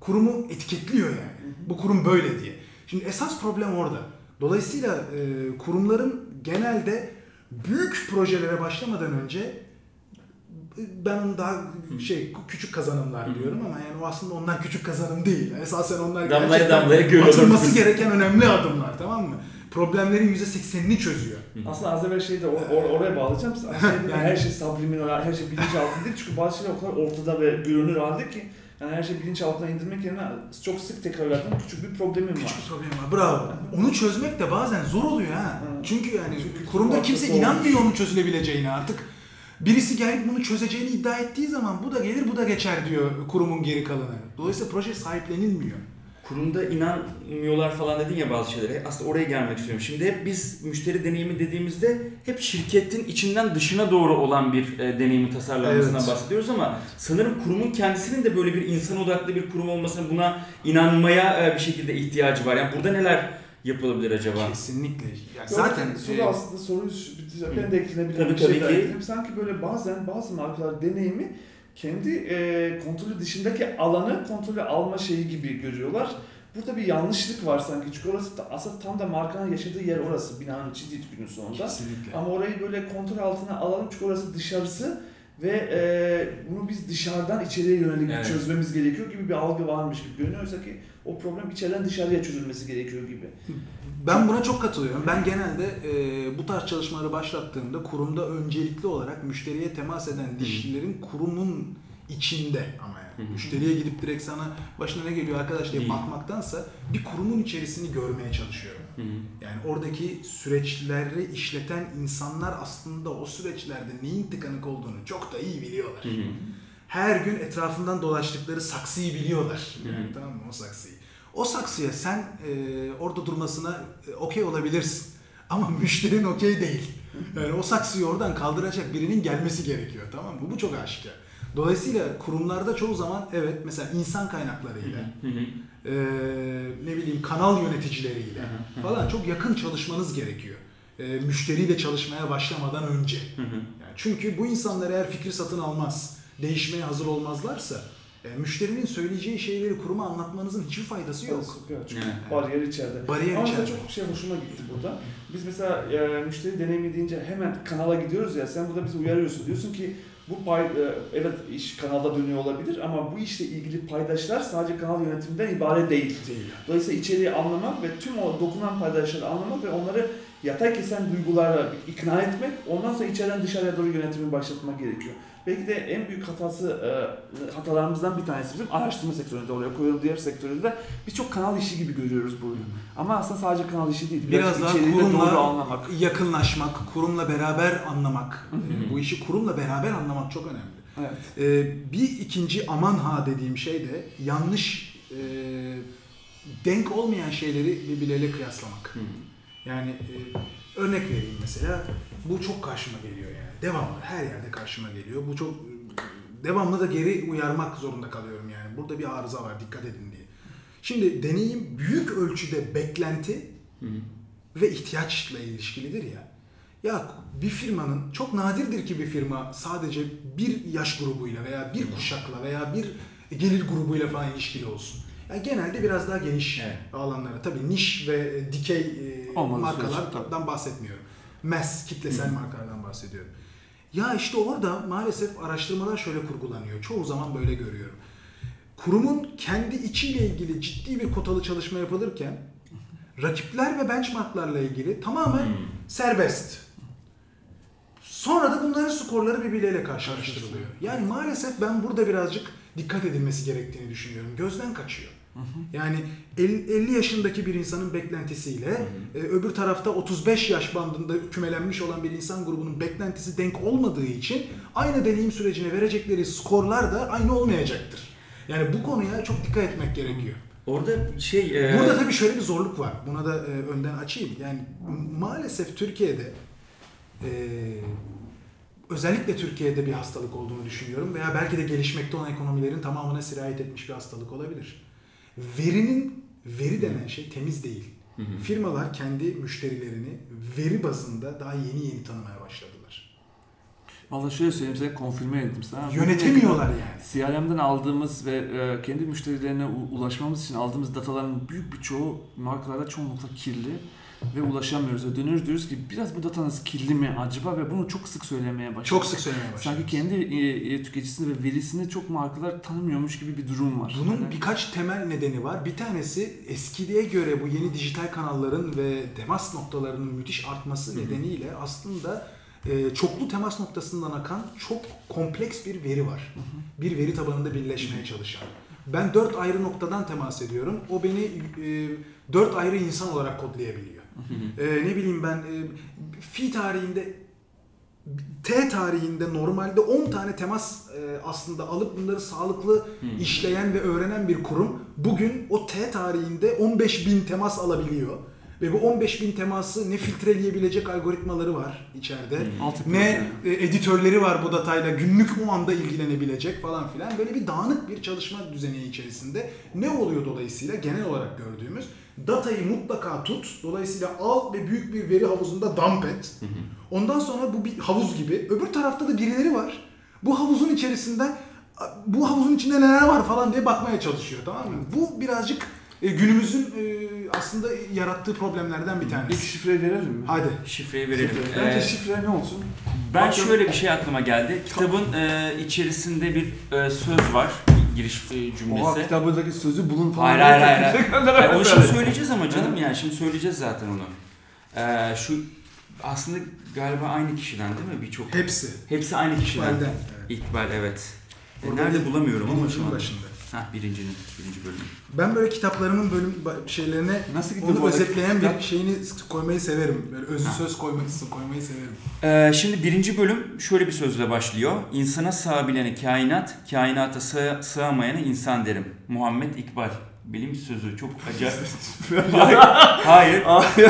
Kurumu etiketliyor yani. Bu kurum böyle diye. Şimdi esas problem orada. Dolayısıyla e, kurumların genelde büyük projelere başlamadan önce ben onu daha şey küçük kazanımlar diyorum ama yani o aslında onlar küçük kazanım değil. Esasen onlar Damlaya gerçekten damlaya atılması gereken önemli adımlar tamam mı? Problemlerin %80'ini çözüyor. Aslında az evvel şeyde or- or- oraya bağlayacağım. (laughs) Şeyde Yani- her şey subliminal, her şey bilinç altında değil. Çünkü bazı şeyler o kadar ortada ve görünür halde ki yani her şey bilinç altına indirmek yerine çok sık tekrarladığım küçük bir problemim var. Küçük bir problem var. Bravo. Onu çözmek de bazen zor oluyor ha. Çünkü yani Çünkü kurumda kimse inanmıyor onun çözülebileceğine artık. Birisi gelip bunu çözeceğini iddia ettiği zaman bu da gelir bu da geçer diyor kurumun geri kalanı. Dolayısıyla proje sahiplenilmiyor. Kurumda inanmıyorlar falan dedin ya bazı şeylere. Aslında oraya gelmek istiyorum. Şimdi hep biz müşteri deneyimi dediğimizde hep şirketin içinden dışına doğru olan bir e, deneyimi tasarlanmasından Evet. bahsediyoruz ama sanırım kurumun kendisinin de böyle bir insan odaklı bir kurum olmasına buna inanmaya e, bir şekilde ihtiyacı var. Yani burada neler yapılabilir acaba? Kesinlikle. Ya Yok, zaten soru e, aslında soruyu bitecek. Ben de eklenebilirim. Tabii, bir şey tabii daha ki. ekleyeyim. Sanki böyle bazen bazı markalar deneyimi kendi e, kontrolü dışındaki alanı kontrolü alma şeyi gibi görüyorlar. Burada bir yanlışlık var sanki. Çünkü orası da, aslında tam da markanın yaşadığı yer orası. Binanın içi değil günün sonunda. kesinlikle. Ama orayı böyle kontrol altına alalım çünkü orası dışarısı ve e, bunu biz dışarıdan içeriye yönelik Evet. çözmemiz gerekiyor gibi bir algı varmış gibi görünüyor. Oysa ki o problem içeriden dışarıya çözülmesi gerekiyor gibi. Ben buna çok katılıyorum. Ben genelde e, bu tarz çalışmaları başlattığımda kurumda öncelikli olarak müşteriye temas eden dişlilerin kurumun içinde ama yani. Müşteriye gidip direkt sana başına ne geliyor arkadaş diye bakmaktansa bir kurumun içerisini görmeye çalışıyorum. Hı hı. Yani oradaki süreçleri işleten insanlar aslında o süreçlerde neyin tıkanık olduğunu çok da iyi biliyorlar. Hı hı. Her gün etrafından dolaştıkları saksıyı biliyorlar. Hı hı. Yani tamam mı o saksıyı. O saksıya sen e, orada durmasına e, okey olabilirsin. Ama (laughs) müşterinin okey değil. Yani o saksıyı oradan kaldıracak birinin gelmesi gerekiyor tamam mı? Bu çok aşikar. Dolayısıyla kurumlarda çoğu zaman evet mesela insan kaynaklarıyla Hı hı. e, ne bileyim kanal yöneticileriyle falan çok yakın çalışmanız gerekiyor. E, müşteriyle çalışmaya başlamadan önce. Yani çünkü bu insanlar eğer fikir satın almaz, değişmeye hazır olmazlarsa e, müşterinin söyleyeceği şeyleri kuruma anlatmanızın hiçbir faydası yok. Evet, çünkü Evet. bariyer içeride. Bariyer Ama içeride. çok şey hoşuma gitti burada. Biz mesela e, müşteri deneyimi deyince hemen kanala gidiyoruz ya sen burada bizi uyarıyorsun. Diyorsun ki bu pay, e, evet iş kanalda dönüyor olabilir ama bu işle ilgili paydaşlar sadece kanal yönetiminden ibaret değil. Değil. Dolayısıyla içeriği anlamak ve tüm o dokunan paydaşları anlamak ve onları yatay kesen duygularla ikna etmek, ondan sonra içeriden dışarıya doğru yönetimi başlatmak gerekiyor. Belki de en büyük hatası, e, hatalarımızdan bir tanesi bizim araştırma sektöründe oraya koyuyorum, diğer sektörde de biz çok kanal işi gibi görüyoruz bunu. Ama aslında sadece kanal işi değil. Biraz daha içeriği de doğru kurumla anlamak. yakınlaşmak, kurumla beraber anlamak, e, bu işi kurumla beraber anlamak çok önemli. Evet. Ee, bir ikinci aman ha dediğim şey de yanlış e, denk olmayan şeyleri birbirleriyle kıyaslamak. Yani e, örnek vereyim mesela bu çok karşıma geliyor yani devamlı her yerde karşıma geliyor. Bu çok e, devamlı da geri uyarmak zorunda kalıyorum yani burada bir arıza var dikkat edin diye. Şimdi deneyim büyük ölçüde beklenti ve ihtiyaçla ilişkilidir ya. Ya bir firmanın çok nadirdir ki bir firma sadece bir yaş grubuyla veya bir kuşakla veya bir gelir grubuyla falan ilişkili olsun. Yani genelde biraz daha geniş Evet. alanlara tabii niş ve dikey Olmadığı markalardan bahsetmiyorum. Mass, kitlesel markalardan bahsediyorum. Ya işte orada maalesef araştırmalar şöyle kurgulanıyor. Çoğu zaman böyle görüyorum. Kurumun kendi içiyle ilgili ciddi bir kotalı çalışma yapılırken rakipler ve benchmarklarla ilgili tamamen serbest. Sonra da bunların skorları birbirleriyle karşılaştırılıyor. Yani maalesef ben burada birazcık dikkat edilmesi gerektiğini düşünüyorum. Gözden kaçıyor. Yani el- 50 yaşındaki bir insanın beklentisiyle e, öbür tarafta 35 yaş bandında kümelenmiş olan bir insan grubunun beklentisi denk olmadığı için aynı deneyim sürecine verecekleri skorlar da aynı olmayacaktır. Yani bu konuya çok dikkat etmek gerekiyor. Orada şey... e, Burada tabii şöyle bir zorluk var. Buna da e, önden açayım. Yani maalesef Türkiye'de e, özellikle Türkiye'de bir hastalık olduğunu düşünüyorum veya belki de gelişmekte olan ekonomilerin tamamına sirayet etmiş bir hastalık olabilir. Verinin veri denen şey temiz değil. Firmalar kendi müşterilerini veri bazında daha yeni yeni tanımaya başladılar. Vallahi şöyle söyleyeyim size konfirme ettim sana. Yönetemiyorlar yani. CRM'den aldığımız ve e, kendi müşterilerine ulaşmamız için aldığımız dataların büyük bir çoğu markalarda çoğunlukla kirli ve ulaşamıyoruz. Dönüyoruz diyoruz ki biraz bu datanız kirli mi acaba ve bunu çok sık söylemeye başladık. Çok sık söylemeye başladılar. Sanki kendi e, e, tüketicisini ve verisini çok markalar tanımıyormuş gibi bir durum var. Bunun Yani- birkaç temel nedeni var. Bir tanesi eskiye göre bu yeni dijital kanalların ve temas noktalarının müthiş artması nedeniyle aslında e, çoklu temas noktasından akan çok kompleks bir veri var. Bir veri tabanında birleşmeye çalışan. Ben dört ayrı noktadan temas ediyorum. O beni e, dört ayrı insan olarak kodlayabiliyor. E, ne bileyim ben e, fi tarihinde T tarihinde normalde 10 tane temas e, aslında alıp bunları sağlıklı işleyen ve öğrenen bir kurum bugün o T tarihinde 15 bin temas alabiliyor. Ve bu 15 bin teması ne filtreleyebilecek algoritmaları var içeride. Ne e, editörleri var bu datayla günlük o anda ilgilenebilecek falan filan. Böyle bir dağınık bir çalışma düzeni içerisinde. Ne oluyor dolayısıyla genel olarak gördüğümüz? Datayı mutlaka tut. Dolayısıyla al ve büyük bir veri havuzunda dump et. Ondan sonra bu bir havuz gibi. Öbür tarafta da birileri var. Bu havuzun içerisinden bu havuzun içinde neler var falan diye bakmaya çalışıyor tamam mı? Bu birazcık e, günümüzün e, aslında yarattığı problemlerden bir İlk tanesi. şifreyi verelim mi? Hadi. Şifreyi verelim. Şifre. Bence Ee, şifre ne olsun? Ben Bakın- şöyle bir şey aklıma geldi. Kitabın e, içerisinde bir e, söz var. Giriş e, cümlesi. Oha kitabındaki sözü bulun falan. Hayır hayır hayır. onu şimdi söyleyeceğiz ama canım yani şimdi söyleyeceğiz zaten onu. Ee, şu aslında galiba aynı kişiden değil mi birçok? Hepsi. Hepsi aynı kişiden. İkbal'den. İkbal evet. E, nerede bulamıyorum ama şu anda. başında. Hah birincinin, birinci bölüm. Ben böyle kitaplarımın bölüm şeylerine Nasıl gidiyor onu bu arada özetleyen kitap? bir şeyini koymayı severim. Böyle özlü söz koymayı, koymayı severim. Ee, şimdi birinci bölüm şöyle bir sözle başlıyor. İnsana sığabileni kainat, kainata sığ, sığamayanı insan derim. Muhammed İkbal. Bilim sözü çok acayip. (laughs) hayır. Hayır.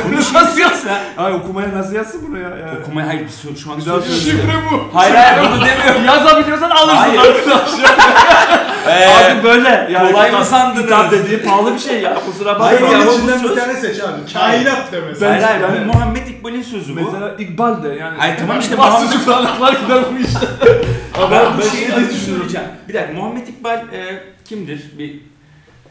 Bunu nasıl nasıl yazsın? Ay okumaya nasıl yazsın bunu ya? ya? Okumaya hayır bir sö- şu an söylüyorum. bu. Hayır hayır bunu (laughs) demiyorum. Yazabiliyorsan alırsın Hayır. (laughs) Abi böyle yani kolay mı sandınız? Kitap dediği pahalı bir şey ya kusura Hayır bakma. ya, onun bu içinden söz- bir tane seç abi. Kainat de mesela. Hayır hayır Ben- Muhammed İkbal'in sözü bu. Mesela İkbal de yani. Ay tamam işte Muhammed- çocuklar gider bu işte. (laughs) Ama Ben- ben bu ben şeyi şey de düşünüyorum. söyleyeceğim. Bir dakika Muhammed İkbal e, kimdir? Bir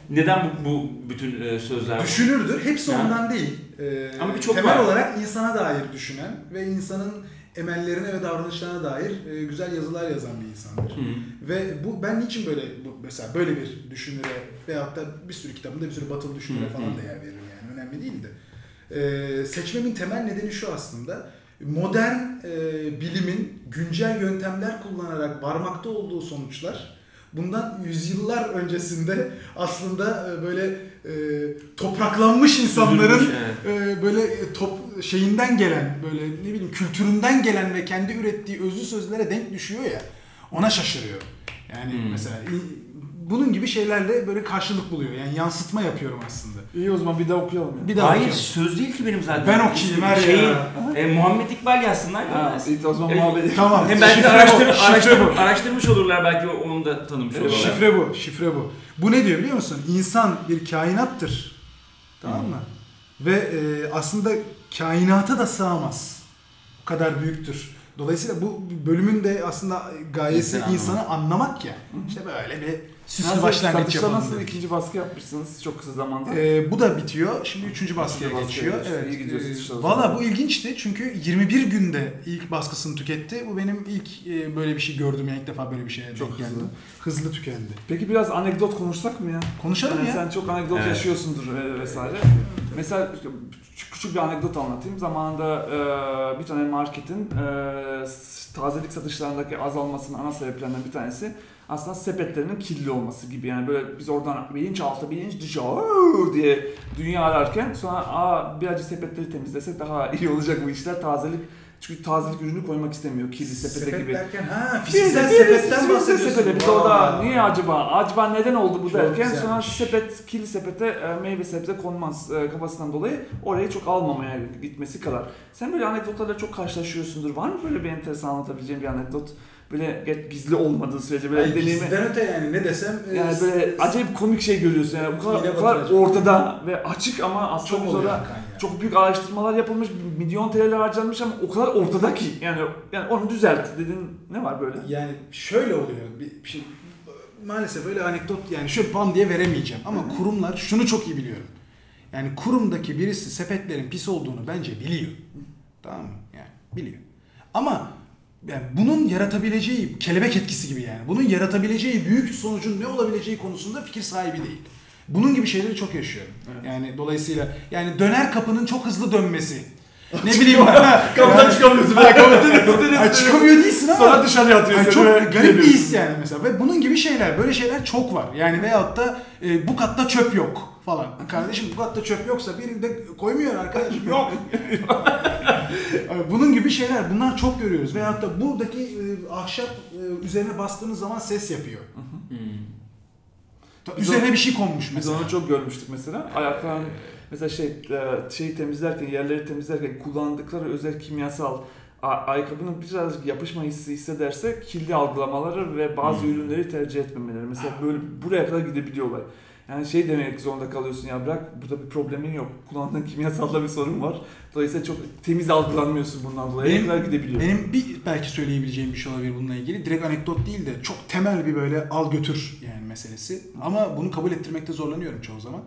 neden bu, bu bütün e, sözler? Düşünürdür. Hepsi Ha. ondan değil. Ee, Ama birçok temel var. olarak insana dair düşünen ve insanın emellerine ve davranışlarına dair e, güzel yazılar yazan bir insandır. Hı. Ve bu ben niçin böyle bu, mesela böyle bir düşünüre veyahut da bir sürü kitabında bir sürü batılı düşünüre Hı falan da yer veririm yani önemli değil de. Ee, seçmemin temel nedeni şu aslında. Modern e, bilimin güncel yöntemler kullanarak varmakta olduğu sonuçlar bundan yüzyıllar öncesinde aslında e, böyle e, topraklanmış insanların evet. e, böyle e, top şeyinden gelen böyle ne bileyim kültüründen gelen ve kendi ürettiği özlü sözlere denk düşüyor ya ona şaşırıyorum. Yani Hmm. mesela bunun gibi şeylerle böyle karşılık buluyor. Yani yansıtma yapıyorum aslında. İyi o zaman bir daha okuyalım. ya. Bir daha Hayır okuyalım. söz değil ki benim zaten. Ben okuyayım her Şeyin, ya. e, Muhammed İkbal yazsınlar. Ha, iyi o zaman E, muhabbet. Tamam. Hem belki şifre araştır, bu, şifre araştır, bu. araştırmış olurlar belki onu da tanımış olurlar. Şifre bu, şifre bu. Bu ne diyor biliyor musun? İnsan bir kainattır. Tamam mı? Ve e, aslında kainata da sığamaz. O kadar büyüktür. Dolayısıyla bu bölümün de aslında gayesi İnsanı insanı anlamak ya. İşte böyle bir süslü Nasıl, başlangıç yapalım. nasıl dedik. ikinci baskı yapmışsınız çok kısa zamanda? Ee, bu da bitiyor. Şimdi üçüncü baskıya baskıya geçiyor. Evet. İyi gidiyor satışlar o Valla bu ilginçti çünkü 21 günde ilk baskısını tüketti. Bu benim ilk e, böyle bir şey gördüm yani ilk defa böyle bir şeye Çok denk geldim. hızlı. Hızlı tükendi. Peki biraz anekdot konuşsak mı ya? Konuşalım Yani ya. Sen çok anekdot Evet. yaşıyorsundur ve- vesaire. Mesela küçük, bir anekdot anlatayım. Zamanında e, bir tane marketin e, tazelik satışlarındaki azalmasının ana sebeplerinden bir tanesi aslında sepetlerinin kirli olması gibi. Yani böyle biz oradan bilinçaltı, bilinç dışı diye dünya ararken sonra aa birazcık sepetleri temizlesek daha iyi olacak bu işler. Tazelik çünkü tazelik ürünü koymak istemiyor kirli sepete Sepet gibi. derken ha fiziksel de sepetten fiziksel bahsediyorsun. sepete biz orada niye acaba? Acaba neden oldu bu Çok derken sonra güzelmiş. sepet, kirli sepete e, meyve sebze konmaz e, kafasından dolayı orayı çok almamaya gitmesi kadar. Sen böyle anekdotlarla çok karşılaşıyorsundur. Var mı böyle bir enteresan anlatabileceğin bir anekdot? Böyle gizli olmadığı sürece böyle Ay, deneyimi... bizden öte yani ne desem e, Yani böyle acayip komik şey görüyorsun yani bu kadar, bu kadar ortada ve açık ama aslında çok orada çok büyük araştırmalar yapılmış, milyon TL'ler harcanmış ama o kadar ortada ki yani yani onu düzelt dedin ne var böyle? Yani şöyle oluyor bir, bir şey maalesef öyle anekdot yani şöyle bam diye veremeyeceğim ama kurumlar şunu çok iyi biliyorum. Yani kurumdaki birisi sepetlerin pis olduğunu bence biliyor. Tamam mı? Yani biliyor. Ama yani bunun yaratabileceği kelebek etkisi gibi yani. Bunun yaratabileceği büyük sonucun ne olabileceği konusunda fikir sahibi değil. Bunun gibi şeyleri çok yaşıyorum. Evet. Yani dolayısıyla yani döner kapının çok hızlı dönmesi. Ne bileyim Kapıdan çıkamıyorsun. Ha, kapıdan Ha, çıkamıyor değilsin ama. Sonra dışarıya atıyorsun. Yani çok garip bir his yani mesela ve bunun gibi şeyler böyle şeyler çok var yani veyahut da e, bu katta çöp yok falan kardeşim bu katta çöp yoksa birinde koymuyor arkadaşım yok (laughs) bunun gibi şeyler bunlar çok görüyoruz veyahut da buradaki e, ahşap e, üzerine bastığınız zaman ses yapıyor Biz üzerine bir şey konmuş Biz mesela onu çok görmüştük mesela. Ayakların mesela şey e, şeyi temizlerken, yerleri temizlerken kullandıkları özel kimyasal ayakkabının birazcık yapışma hissi hissederse kirli algılamaları ve bazı Hmm. ürünleri tercih etmemeleri. Mesela böyle buraya kadar gidebiliyorlar. Yani şey demek zorunda kalıyorsun ya bırak burada bir problemin yok. Kullandığın (laughs) kimyasalda bir sorun var. Dolayısıyla çok temiz algılanmıyorsun bundan dolayı. Benim, kadar gidebiliyor. Benim bir belki söyleyebileceğim bir şey olabilir bununla ilgili. Direkt anekdot değil de çok temel bir böyle al götür yani meselesi. Ama bunu kabul ettirmekte zorlanıyorum çoğu zaman.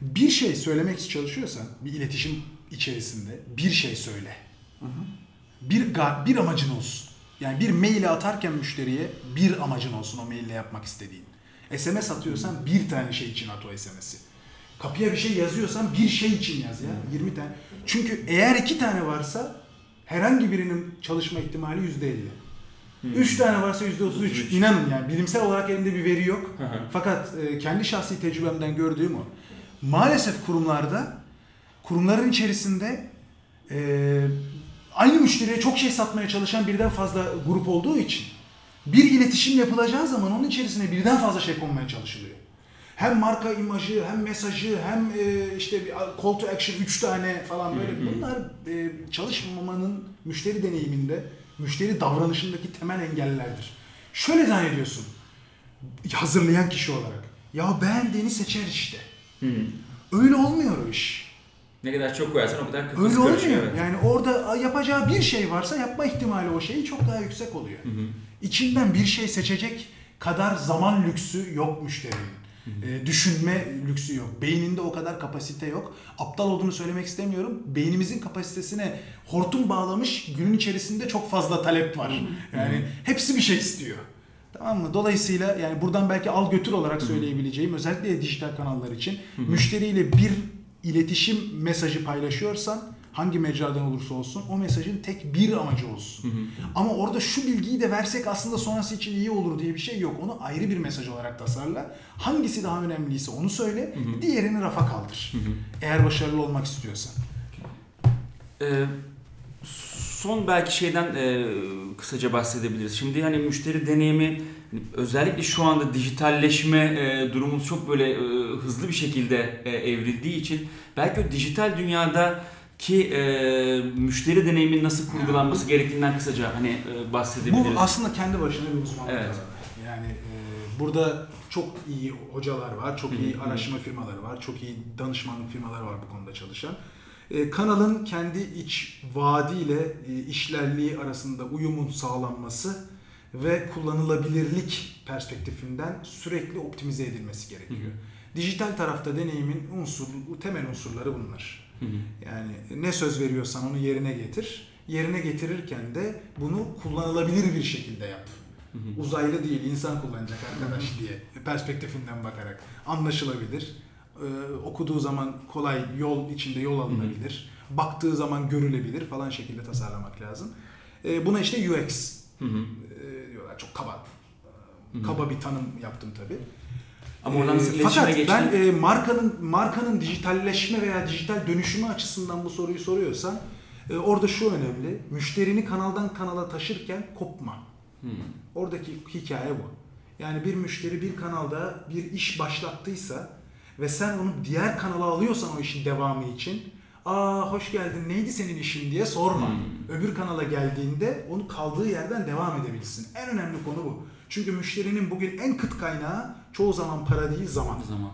Bir şey söylemek çalışıyorsan bir iletişim içerisinde bir şey söyle. Hı hı. Bir bir amacın olsun. Yani bir maili atarken müşteriye bir amacın olsun o maille yapmak istediğin. SMS atıyorsan bir tane şey için at o SMS'i. Kapıya bir şey yazıyorsan bir şey için yaz ya. 20 tane. Çünkü eğer iki tane varsa herhangi birinin çalışma ihtimali yüzde elli. Üç tane varsa yüzde otuz üç. İnanın yani bilimsel olarak elimde bir veri yok. Fakat e, kendi şahsi tecrübemden gördüğüm o. Maalesef kurumlarda, kurumların içerisinde e, aynı müşteriye çok şey satmaya çalışan birden fazla grup olduğu için bir iletişim yapılacağı zaman onun içerisine birden fazla şey konmaya çalışılıyor. Hem marka imajı, hem mesajı, hem e, işte bir call to action 3 tane falan böyle. Bunlar e, çalışmamanın müşteri deneyiminde, müşteri davranışındaki temel engellerdir. Şöyle zannediyorsun. hazırlayan kişi olarak. Ya beğendiğini seçer işte. Öyle olmuyor o iş. Ne kadar çok koyarsan o kadar kafası Öyle karışıyor. olmuyor. evet. Yani orada yapacağı bir şey varsa yapma ihtimali o şeyi çok daha yüksek oluyor. İçinden bir şey seçecek kadar zaman lüksü yok müşterinin. Ee, düşünme lüksü yok. Beyninde o kadar kapasite yok. Aptal olduğunu söylemek istemiyorum. Beynimizin kapasitesine hortum bağlamış günün içerisinde çok fazla talep var. Yani hepsi bir şey istiyor. Tamam mı? Dolayısıyla yani buradan belki al götür olarak söyleyebileceğim özellikle dijital kanallar için müşteriyle bir iletişim mesajı paylaşıyorsan hangi mecradan olursa olsun o mesajın tek bir amacı olsun. Ama orada şu bilgiyi de versek aslında sonrası için iyi olur diye bir şey yok. Onu ayrı bir mesaj olarak tasarla. Hangisi daha önemliyse onu söyle, diğerini rafa kaldır. Eğer başarılı olmak istiyorsan. Ee, son belki şeyden e, kısaca bahsedebiliriz. Şimdi hani müşteri deneyimi hani özellikle şu anda dijitalleşme e, durumumuz çok böyle e, hızlı bir şekilde e, evrildiği için belki o dijital dünyadaki e, müşteri deneyiminin nasıl kurgulanması gerektiğinden kısaca hani e, bahsedebiliriz. Bu aslında kendi başına bir uzmanlık Evet. Yani e, burada çok iyi hocalar var, çok iyi araştırma firmaları var, çok iyi danışmanlık firmaları var bu konuda çalışan. E, kanalın kendi iç vaadiyle e, işlerliği arasında uyumun sağlanması ve kullanılabilirlik perspektifinden sürekli optimize edilmesi gerekiyor. Dijital tarafta deneyimin unsur, temel unsurları bunlar. Hı hı. Yani ne söz veriyorsan onu yerine getir. Yerine getirirken de bunu kullanılabilir bir şekilde yap. Hı hı. Uzaylı değil, insan kullanacak arkadaş diye perspektifinden bakarak anlaşılabilir. Ee, okuduğu zaman kolay yol içinde yol alınabilir. Baktığı zaman görülebilir falan şekilde tasarlamak lazım. Ee, buna işte UX Hı hı. e, diyorlar. Çok kaba. Kaba bir tanım yaptım tabii. Ama oradan iletişime Fakat geçtin? ben e, markanın markanın dijitalleşme veya dijital dönüşümü açısından bu soruyu soruyorsan e, orada şu önemli. Müşterini kanaldan kanala taşırken kopma. Hı. Oradaki hikaye bu. Yani bir müşteri bir kanalda bir iş başlattıysa ve sen onu diğer kanala alıyorsan o işin devamı için aa hoş geldin neydi senin işin diye sorma. Hmm. Öbür kanala geldiğinde onu kaldığı yerden devam edebilirsin. En önemli konu bu. Çünkü müşterinin bugün en kıt kaynağı çoğu zaman para değil zaman. Zaman.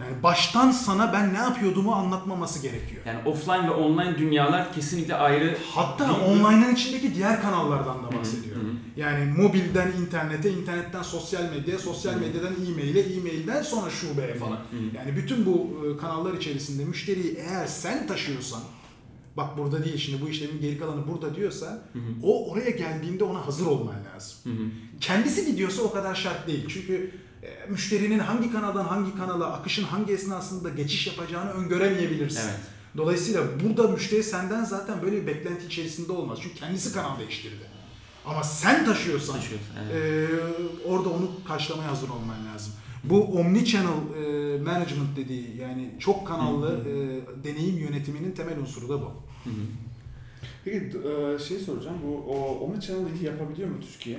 Yani baştan sana ben ne yapıyordumu anlatmaması gerekiyor. Yani offline ve online dünyalar kesinlikle ayrı. Hatta online'ın içindeki diğer kanallardan da bahsediyorum. hı hı. Yani mobilden internete, internetten sosyal medyaya, sosyal medyadan e-maile, e-mailden sonra şubeye falan. Hı hı. Yani bütün bu e, kanallar içerisinde müşteriyi eğer sen taşıyorsan, bak burada değil şimdi bu işlemin geri kalanı burada diyorsa, o oraya geldiğinde ona hazır olman lazım. Hı hı. Kendisi gidiyorsa o kadar şart değil. Çünkü müşterinin hangi kanaldan hangi kanala, akışın hangi esnasında geçiş yapacağını öngöremeyebilirsin. Evet. Dolayısıyla burada müşteri senden zaten böyle bir beklenti içerisinde olmaz. Çünkü kendisi kanal değiştirdi. Ama sen taşıyorsan Taşıyorsun, evet. e, orada onu karşılamaya hazır olman lazım. Bu omni-channel e, management dediği yani çok kanallı e, deneyim yönetiminin temel unsuru da bu. Hı hı. Peki e, şey soracağım. Bu o Omnichannel iyi yapabiliyor mu Türkiye?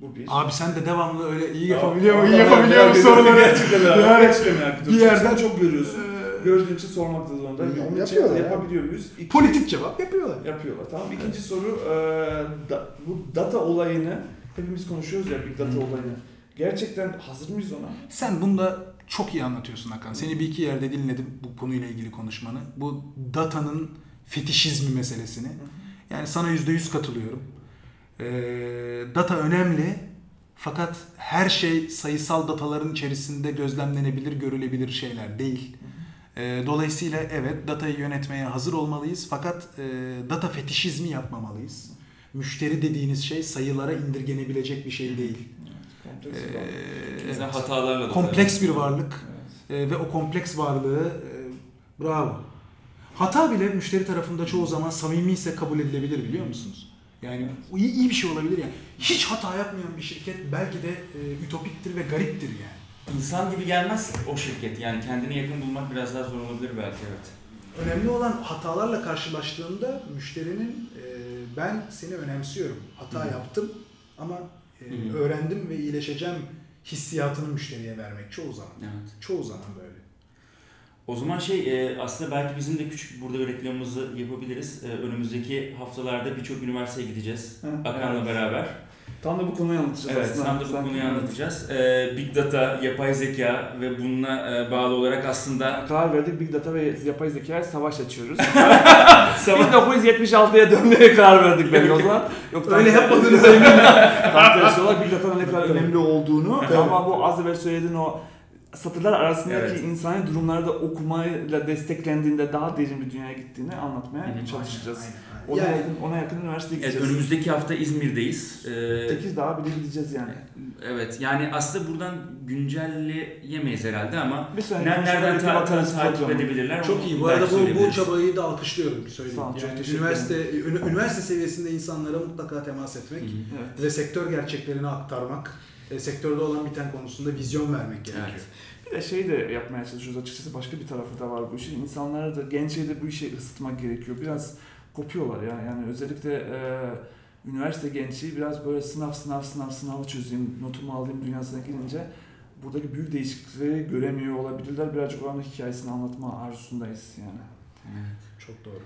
Bu bir. Abi sen de devamlı öyle iyi Ya, yapabiliyor mu, iyi yapabiliyor mu soruları. Gerçekten merak Yani merak ediyorum. bir yerden- çok görüyorsun. Gördüğün için sormak da zorundayım. Ya, Omnichannel yapıyorlar ya. yapabiliyor muyuz? İki- Politik cevap yapıyorlar. Yapıyorlar. Tamam. İkinci soru e, da- bu data olayını hepimiz konuşuyoruz ya big data olayını. Gerçekten hazır mıyız ona? Sen bunu da çok iyi anlatıyorsun Hakan. Seni bir iki yerde dinledim bu konuyla ilgili konuşmanı. Bu datanın fetişizmi meselesini. Yani sana yüzde yüz katılıyorum. Ee, data önemli. Fakat her şey sayısal dataların içerisinde gözlemlenebilir, görülebilir şeyler değil. Ee, dolayısıyla evet datayı yönetmeye hazır olmalıyız. Fakat e, data fetişizmi yapmamalıyız. Müşteri dediğiniz şey sayılara indirgenebilecek bir şey değil. Kompleks Ee, bir alan. Keza evet. hatalarla da kompleks bir varlık Evet. e, ve o kompleks varlığı e, bravo. Hata bile müşteri tarafında çoğu zaman samimi ise kabul edilebilir biliyor musunuz? Yani iyi, iyi bir şey olabilir yani. Hiç hata yapmayan bir şirket belki de e, ütopiktir ve gariptir yani. İnsan gibi gelmez o şirket. Yani kendine yakın bulmak biraz daha zor olabilir belki evet. Önemli olan hatalarla karşılaştığında müşterinin e, ben seni önemsiyorum. Hata Hı hı. yaptım ama e, öğrendim ve iyileşeceğim hissiyatını müşteriye vermek çoğu zaman. Evet. Çoğu zaman böyle. O zaman şey e, aslında belki bizim de küçük burada bir reklamımızı yapabiliriz. E, önümüzdeki haftalarda birçok üniversiteye gideceğiz. Hı, Akan'la evet. beraber. Tam da bu konuyu anlatacağız Evet, aslında. tam da bu Sen- konuyu anlatacağız. Ee, Big Data, yapay zeka ve bununla e, bağlı olarak aslında Karar verdik Big Data ve yapay zekaya savaş açıyoruz. (laughs) 1976'ya dönmeye karar verdik belki o zaman. Yok, Öyle tersi- yapmadınız. Tam tersi olarak Big Data'nın ne kadar önemli olduğunu ama bu az evvel söylediğin o satırlar arasındaki Evet. insani durumlarda okumayla desteklendiğinde daha derin bir dünyaya gittiğini anlatmaya Hı hı. çalışacağız. Aynen, aynen. Ona, Yani- yakın, ona yakın üniversiteye evet, gideceğiz. önümüzdeki hafta İzmir'deyiz. Ee, 8 daha bile gideceğiz yani. evet, yani aslında buradan güncelleyemeyiz herhalde ama nereden konuşmada ta- bakarız takip edebilirler? Çok iyi. Bu arada bu, bu çabayı da alkışlıyorum söyleyeyim. Sağ ol, yani üniversite ünü- üniversite seviyesinde insanlara mutlaka temas etmek Hı hı. Evet. ve sektör gerçeklerini aktarmak, e, sektörde olan biten konusunda vizyon vermek gerekiyor. Evet. Bir de şey de yapmaya çalışıyoruz açıkçası başka bir tarafı da var bu işin. İnsanlara da gençleri de bu işe ısıtmak gerekiyor. Biraz kopuyorlar ya. Yani özellikle e, üniversite gençliği biraz böyle sınav sınav sınav sınavı çözeyim, notumu alayım dünyasına girince buradaki büyük değişiklikleri göremiyor olabilirler. Birazcık oranın hikayesini anlatma arzusundayız yani. Çok doğru.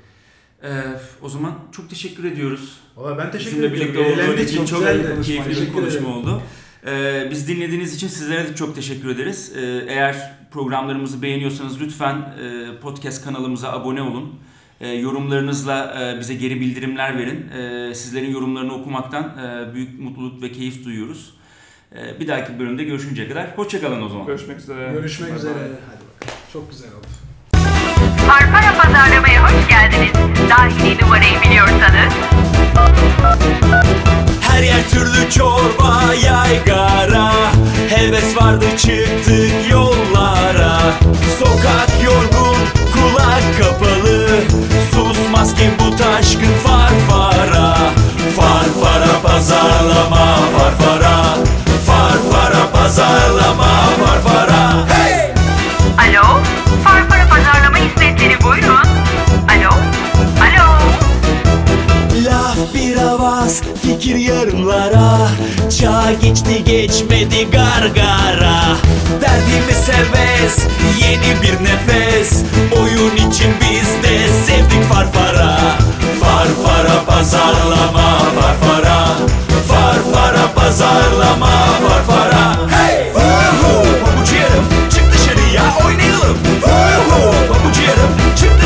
Ee, o zaman çok teşekkür ediyoruz. Valla ben teşekkür Bizimle ediyorum. birlikte Eğlendik, için çok keyifli bir konuşma ederim. oldu. Ee, biz dinlediğiniz için sizlere de çok teşekkür ederiz. Ee, eğer programlarımızı beğeniyorsanız lütfen e, podcast kanalımıza abone olun. E, yorumlarınızla e, bize geri bildirimler verin. E, sizlerin yorumlarını okumaktan e, büyük mutluluk ve keyif duyuyoruz. E, bir dahaki bölümde görüşünceye kadar hoşçakalın o zaman. Görüşmek üzere. Görüşmek Bay üzere. Hadi bakalım. Çok güzel oldu. Farfara Pazarlama'ya hoş geldiniz. Dahili numarayı biliyorsanız Her yer türlü çorba yaygara. Heves vardı çıktık yollara. Sokak yorgun kulak kapalı. Susmaz kim bu taşkın farfara Farfara pazarlama farfara Farfara pazarlama farfara Hey! Alo, Farfara Pazarlama hizmetleri buyurun. bir avaz Fikir yarımlara. Çağ geçti geçmedi gargara. Derdimi seves Yeni bir nefes. Oyun için biz de sevdik farfara. Farfara pazarlama farfara. Farfara pazarlama farfara. Hey! Uhu! Pabucu yarım çık dışarıya oynayalım. Uhu! Pabucu yarım çık